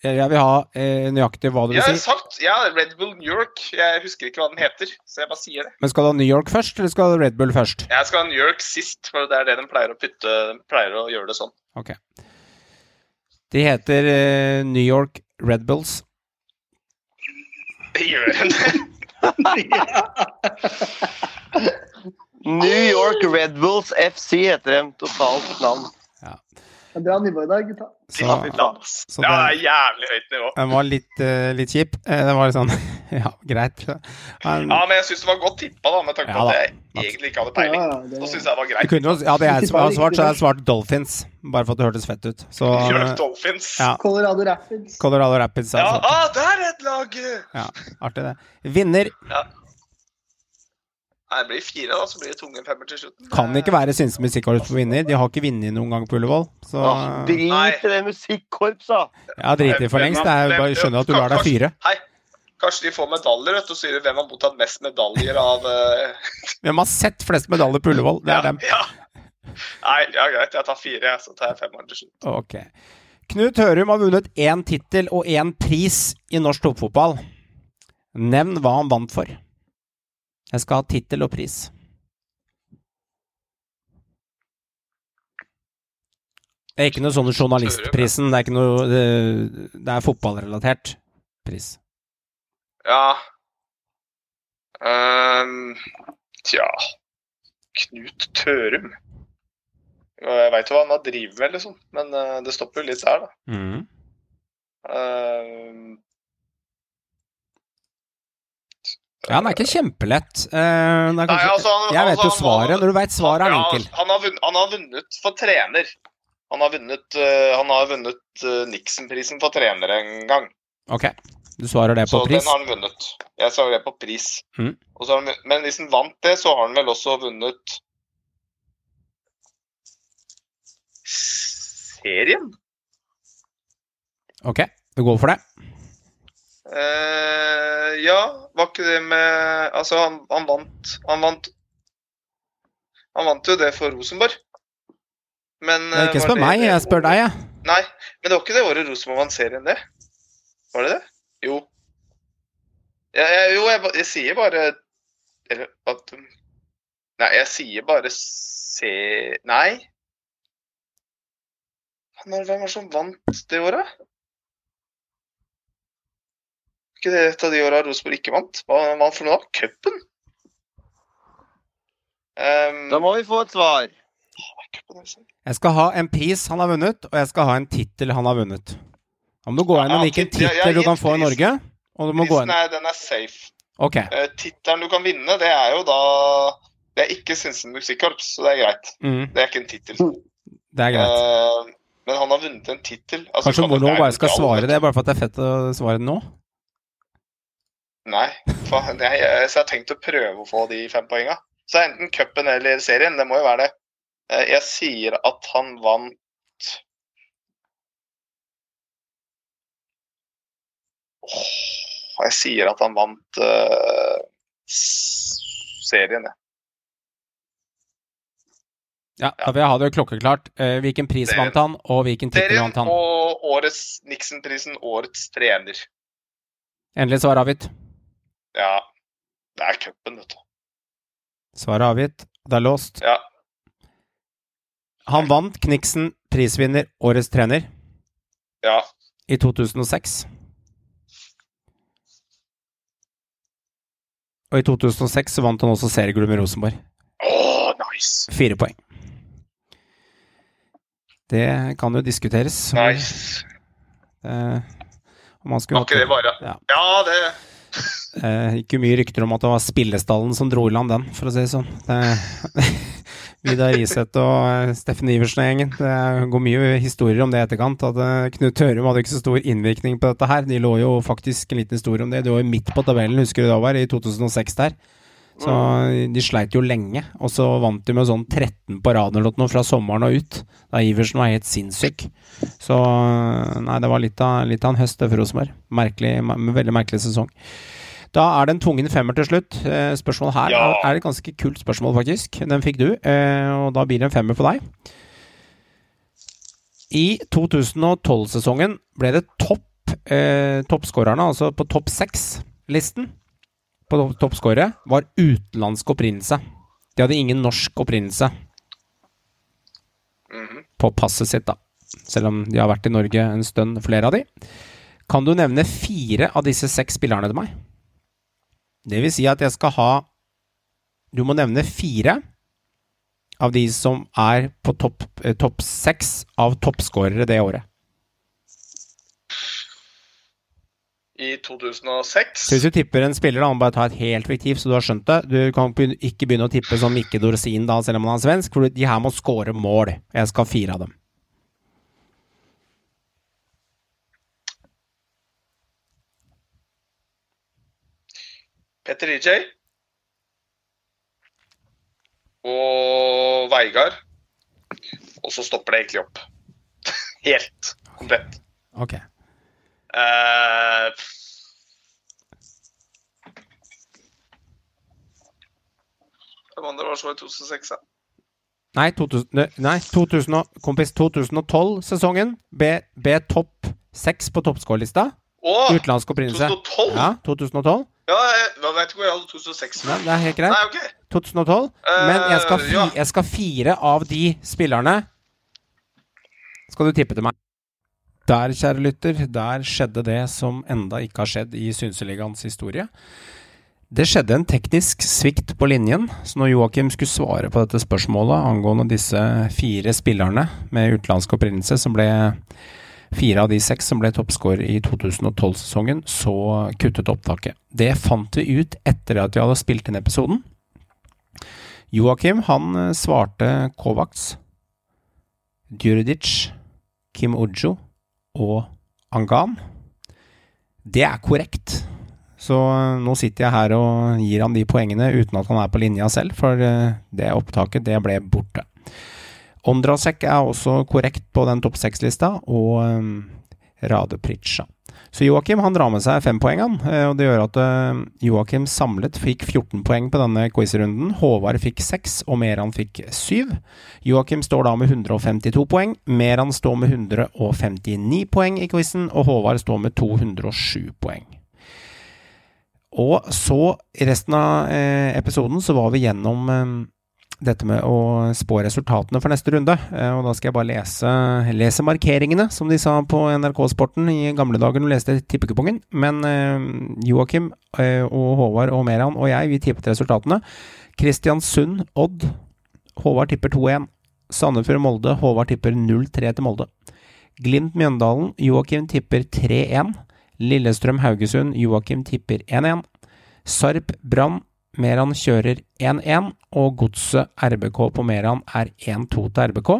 Jeg vil ha eh, nøyaktig hva du vil si. Ja, si. ja, Red Bull New York. Jeg husker ikke hva den heter, så jeg bare sier det. Men skal du ha New York først, eller skal du ha Red Bull først? Jeg skal ha New York sist, for det er det de pleier å putte. De pleier å gjøre det sånn. Ok. De heter eh, New York Red Bulls. Gjør de det? New York Red Bulls FC heter de. Totalt navn. Det er bra nivå i dag, gutta. Så, Ja, ja, det det- er jævlig høyt nivå. den var litt, uh, litt kjip. Eh, den var litt sånn Ja, greit. Men, Ja, men jeg syns det var godt tippa, da, med tanke på Ja, at jeg egentlig ikke hadde peiling. Ja, ja, det- Så syns jeg det var greit. kunne ja, det jeg som har svart, så har jeg svart Dolphins. Bare for at det hørtes fett ut. Så eh, Dolphins. ja. Colorado Rapids. Colorado Rapids. Ja, ah, der er et lag! Ja, artig, det. Vinner Nei, det blir fire, da, så blir det tunge femmer til slutten. kan ikke være Sinse Musikkorps på vinner. De har ikke vunnet noen gang på Ullevål. Så Åh, Drit i det musikkorpsa! ja, drit i for lengst. Det er jeg bare skjønner at du lar deg fyre. Hei, kanskje de får medaljer, vet du, og sier hvem har mottatt mest medaljer av uh... Hvem har sett flest medaljer på Ullevål? Det er dem. Ja. Nei, ja, greit, jeg tar fire, jeg, så tar jeg femmeren til slutt. Ok. Knut Hørum har vunnet én tittel og én pris i norsk toppfotball. Nevn hva han vant for. Jeg skal ha tittel og pris. Det er ikke noe sånn journalistprisen. Det er ikke noe Det, det er fotballrelatert pris. Ja um, Tja Knut Tørum. Jeg veit jo hva han har drevet med, liksom, men eh, det stopper jo litt der, da. Mm. Ehm, Ja, Han er ikke kjempelett. Uh, det er Nei, altså, han- jeg vet altså, jo han svaret. var- Når du veit svaret, er ja, enkel. Han har, vunnet, han har vunnet for trener. Han har vunnet, uh, vunnet uh, Nixon-prisen for trener en gang. Ok, du svarer det på Så pris. den har han vunnet. Jeg svarer det på pris. Mm. Så har han, men hvis han vant det, så har han vel også vunnet serien. Ok, du går for det. Eh, ja, var ikke det med Altså, han, han vant Han vant Han vant jo det for Rosenborg. Men Det er ikke eh, spør meg, jeg spør deg, jeg. Nei, men det var ikke det året Rosenborg vant serien, det? Var det det? Jo. Ja, jeg, jo, jeg, jeg sier bare Eller at Nei, jeg sier bare se... Nei. Når, hvem var det som vant det året? Ikke det et av de åra Rosenborg ikke vant? Hva vant for noe? da? Cupen? Um, Da må vi få et svar. Jeg skal ha en pris han har vunnet, og jeg skal ha en tittel han har vunnet. Da må du gå inn og hvilken tittel du kan få i Norge. Og du må gå inn. er, den er safe. Okay. Uh, Tittelen du kan vinne, det er jo da Det er ikke Sinsen Musikkorps, så det er greit. mm, Det er ikke en tittel. det er greit. Uh, men han har vunnet en tittel. Altså, Kanskje kan- Mono er bare skal svare det, bare for at det er fett å svare det nå? Nei, faen, jeg, så jeg har tenkt å prøve å få de fem poenga. Så enten cupen eller serien. Det må jo være det. Eh, Jeg sier at han vant Åh, Jeg sier at han vant uh, serien, jeg. Ja, da vil jeg ha det klokkeklart. Eh, hvilken pris Serien. vant han, og hvilken tittel vant han? og årets Nixon-prisen, årets trener. Endelig svar avgitt. Ja, det er cupen, vet du. Svaret avgitt. Det er låst. Ja. Han vant Kniksen prisvinner Årets trener Ja. i 2006. Og i 2006 så vant han også seriegull med Rosenborg. Åh, nice! Fire poeng. Det kan jo diskuteres. Nice. Eh, om han skulle Var ikke det bare Ja. Ja, det Eh, ikke mye rykter om at det var spillestallen som dro i land den, for å si det sånn. Det, Vidar Riseth og eh, Steffen Iversen og gjengen. Det går mye historier om det i etterkant. At eh, Knut Hørum hadde ikke så stor innvirkning på dette her. De lå jo faktisk en liten historie om det. De var jo midt på tabellen, husker du det var, i 2006 der. Så de sleit jo lenge, og så vant de med sånn 13 på rad eller noe fra sommeren og ut. Da Iversen var helt sinnssyk. Så nei, det var litt av, litt av en høst det for Rosenborg. Merkelig, me- veldig merkelig sesong. Da er det en tvungen femmer til slutt. Eh, Spørsmålet her Ja. er et ganske kult spørsmål, faktisk. Den fikk du, eh, og da blir det en femmer for deg. I 2012-sesongen ble det topp eh, toppskårerne, altså på topp seks-listen på toppskåret var utenlandsk opprinnelse. De hadde ingen norsk opprinnelse Mhm. på passet sitt, da. Selv om de har vært i Norge en stund, flere av de. Kan du nevne fire av disse seks spillerne til meg? Det vil si at jeg skal ha Du må nevne fire av de som er på topp eh, topp seks av toppskårere det året. I 2006 Så hvis du tipper en spiller, da, må bare ta et helt fiktivt, så du har skjønt det Du kan ikke begynne å tippe som Mikke Dorsin, da, selv om han er svensk, for de her må score mål. Jeg skal ha fire av dem. Petter EJ. Og Veigard. Og så stopper det egentlig opp. Helt komplett. Ok. Eh, Hvem andre var så i 2006, ja? Nei, 2000, nei 2000, kompis, 2012-sesongen ble, ble topp seks på toppskårerlista. Utenlandsk opprinnelse. 2012? Ja, 2012. Ja, jeg, jeg vet ikke hvor jeg hadde 2006. Nei, det er helt greit. Nei, ok. 2012. Men jeg skal, fi, jeg skal fire av de spillerne Skal du tippe til meg? Der, kjære lytter, der skjedde det som enda ikke har skjedd i Synseligaens historie. Det skjedde en teknisk svikt på linjen, så når Joakim skulle svare på dette spørsmålet angående disse fire spillerne med utenlandsk opprinnelse, som ble fire av de seks som ble toppscorer i 2012-sesongen, så kuttet opptaket. Det fant vi ut etter at vi hadde spilt inn episoden. Joakim han eh, svarte Kovacs, Djuridic, Kim Ujo og Angan. Det er korrekt. Så eh, nå sitter jeg her og gir han de poengene uten at han er på linja selv, for eh, det opptaket det ble borte. Ondrasek er også korrekt på den topp seks-lista, og um, Rade Pritcha. Så Joakim han drar med seg fem poeng, han. eh, Og det gjør at eh, Joakim samlet fikk 14 poeng på denne quizrunden. Håvard fikk 6, og Meran fikk 7. Joakim står da med 152 poeng. Meran står med 159 poeng i quizen, og Håvard står med 207 poeng. Og så, i resten av eh, episoden, så var vi gjennom dette med å spå resultatene for neste runde. Eh, og da skal jeg bare lese, lese markeringene, som de sa på NRK Sporten i gamle dager når du leste tippekupongen. Men eh, Joakim eh, og Håvard og Meran og jeg, vi tippet resultatene. Kristiansund, Odd. Håvard tipper 2-1. Sandefjord, Molde. Håvard tipper 0-3 til Molde. Glimt, Mjøndalen. Joakim tipper 3-1. Lillestrøm, Haugesund. Joakim tipper 1-1. Sarp, Brann. Meran kjører 1-1, og Godset RBK på Meran er 1-2 til RBK.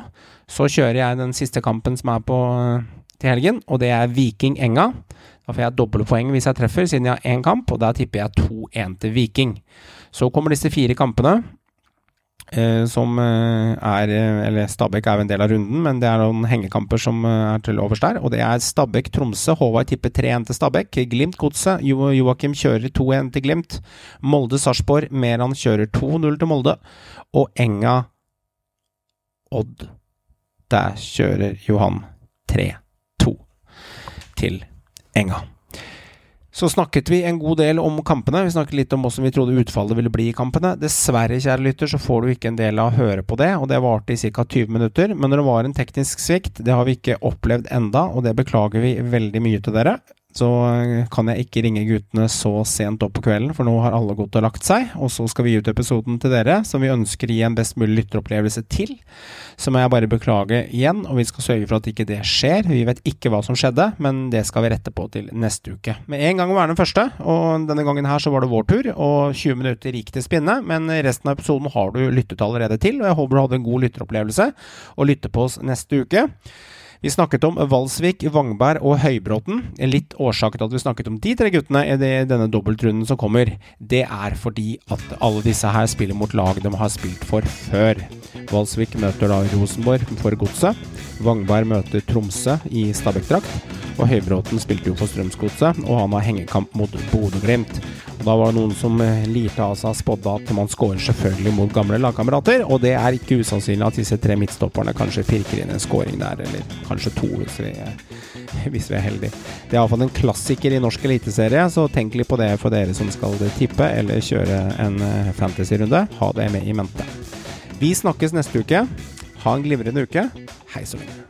Så kjører jeg den siste kampen som er på til helgen, og det er Viking Enga. Da får jeg doble poeng hvis jeg treffer, siden jeg har én kamp, og da tipper jeg 2-1 til Viking. Så kommer disse fire kampene, eh, som eh, er eh, Eller Stabæk er jo en del av runden, men det er noen hengekamper som eh, er til overs der. Og det er Stabæk-Tromsø. Håvard tipper 3-1 til Stabæk. Glimt-Godset. Jo Joakim kjører 2-1 til Glimt. Molde-Sarpsborg. Meran kjører 2-0 til Molde. Og Enga-Odd. Der kjører Johan 3-2 til Enga. Så snakket vi en god del om kampene. Vi snakket litt om hvordan vi trodde utfallet ville bli i kampene. Dessverre, kjære lytter, så får du ikke en del av å høre på det, og det varte i ca. 20 minutter. Men det var en teknisk svikt, det har vi ikke opplevd enda, og det beklager vi veldig mye til dere. Så eh, kan jeg ikke ringe guttene så sent opp på kvelden, for nå har alle gått og lagt seg. Og så skal vi gi ut episoden til dere, som vi ønsker å gi en best mulig lytteropplevelse til. Så må jeg bare beklage igjen, og vi skal sørge for at ikke det skjer. Vi vet ikke hva som skjedde, men det skal vi rette på til neste uke. Med en gang å være den første, og denne gangen her så var det vår tur, og 20 minutter gikk til spinne, men resten av episoden har du lyttet allerede til, og jeg håper du hadde en god lytteropplevelse, og lytter på oss neste uke. Vi snakket om Valsvik, Vangberg og Høybråten. Litt årsak til at vi snakket om de tre guttene i denne dobbeltrunden som kommer, det er fordi at alle disse her spiller mot lag de har spilt for før. Valsvik møter da Rosenborg for Godset. Vangberg møter Tromsø i Stabæk-drakt. Og Høybråten spilte jo for Strømsgodset, og han har hengekamp mot Bodø-Glimt. Da var det noen som eh, lirte av seg spådde at man skårer selvfølgelig mot gamle lagkamerater, og det er ikke usannsynlig at disse tre midtstopperne kanskje pirker inn en scoring der, eller kanskje to, hvis vi, hvis vi er heldige. Det er iallfall en klassiker i norsk eliteserie, så tenk litt på det for dere som skal tippe eller kjøre en eh, fantasy-runde. Ha det med i mente. Vi snakkes neste uke. Ha en glimrende uke. Hei så lenge.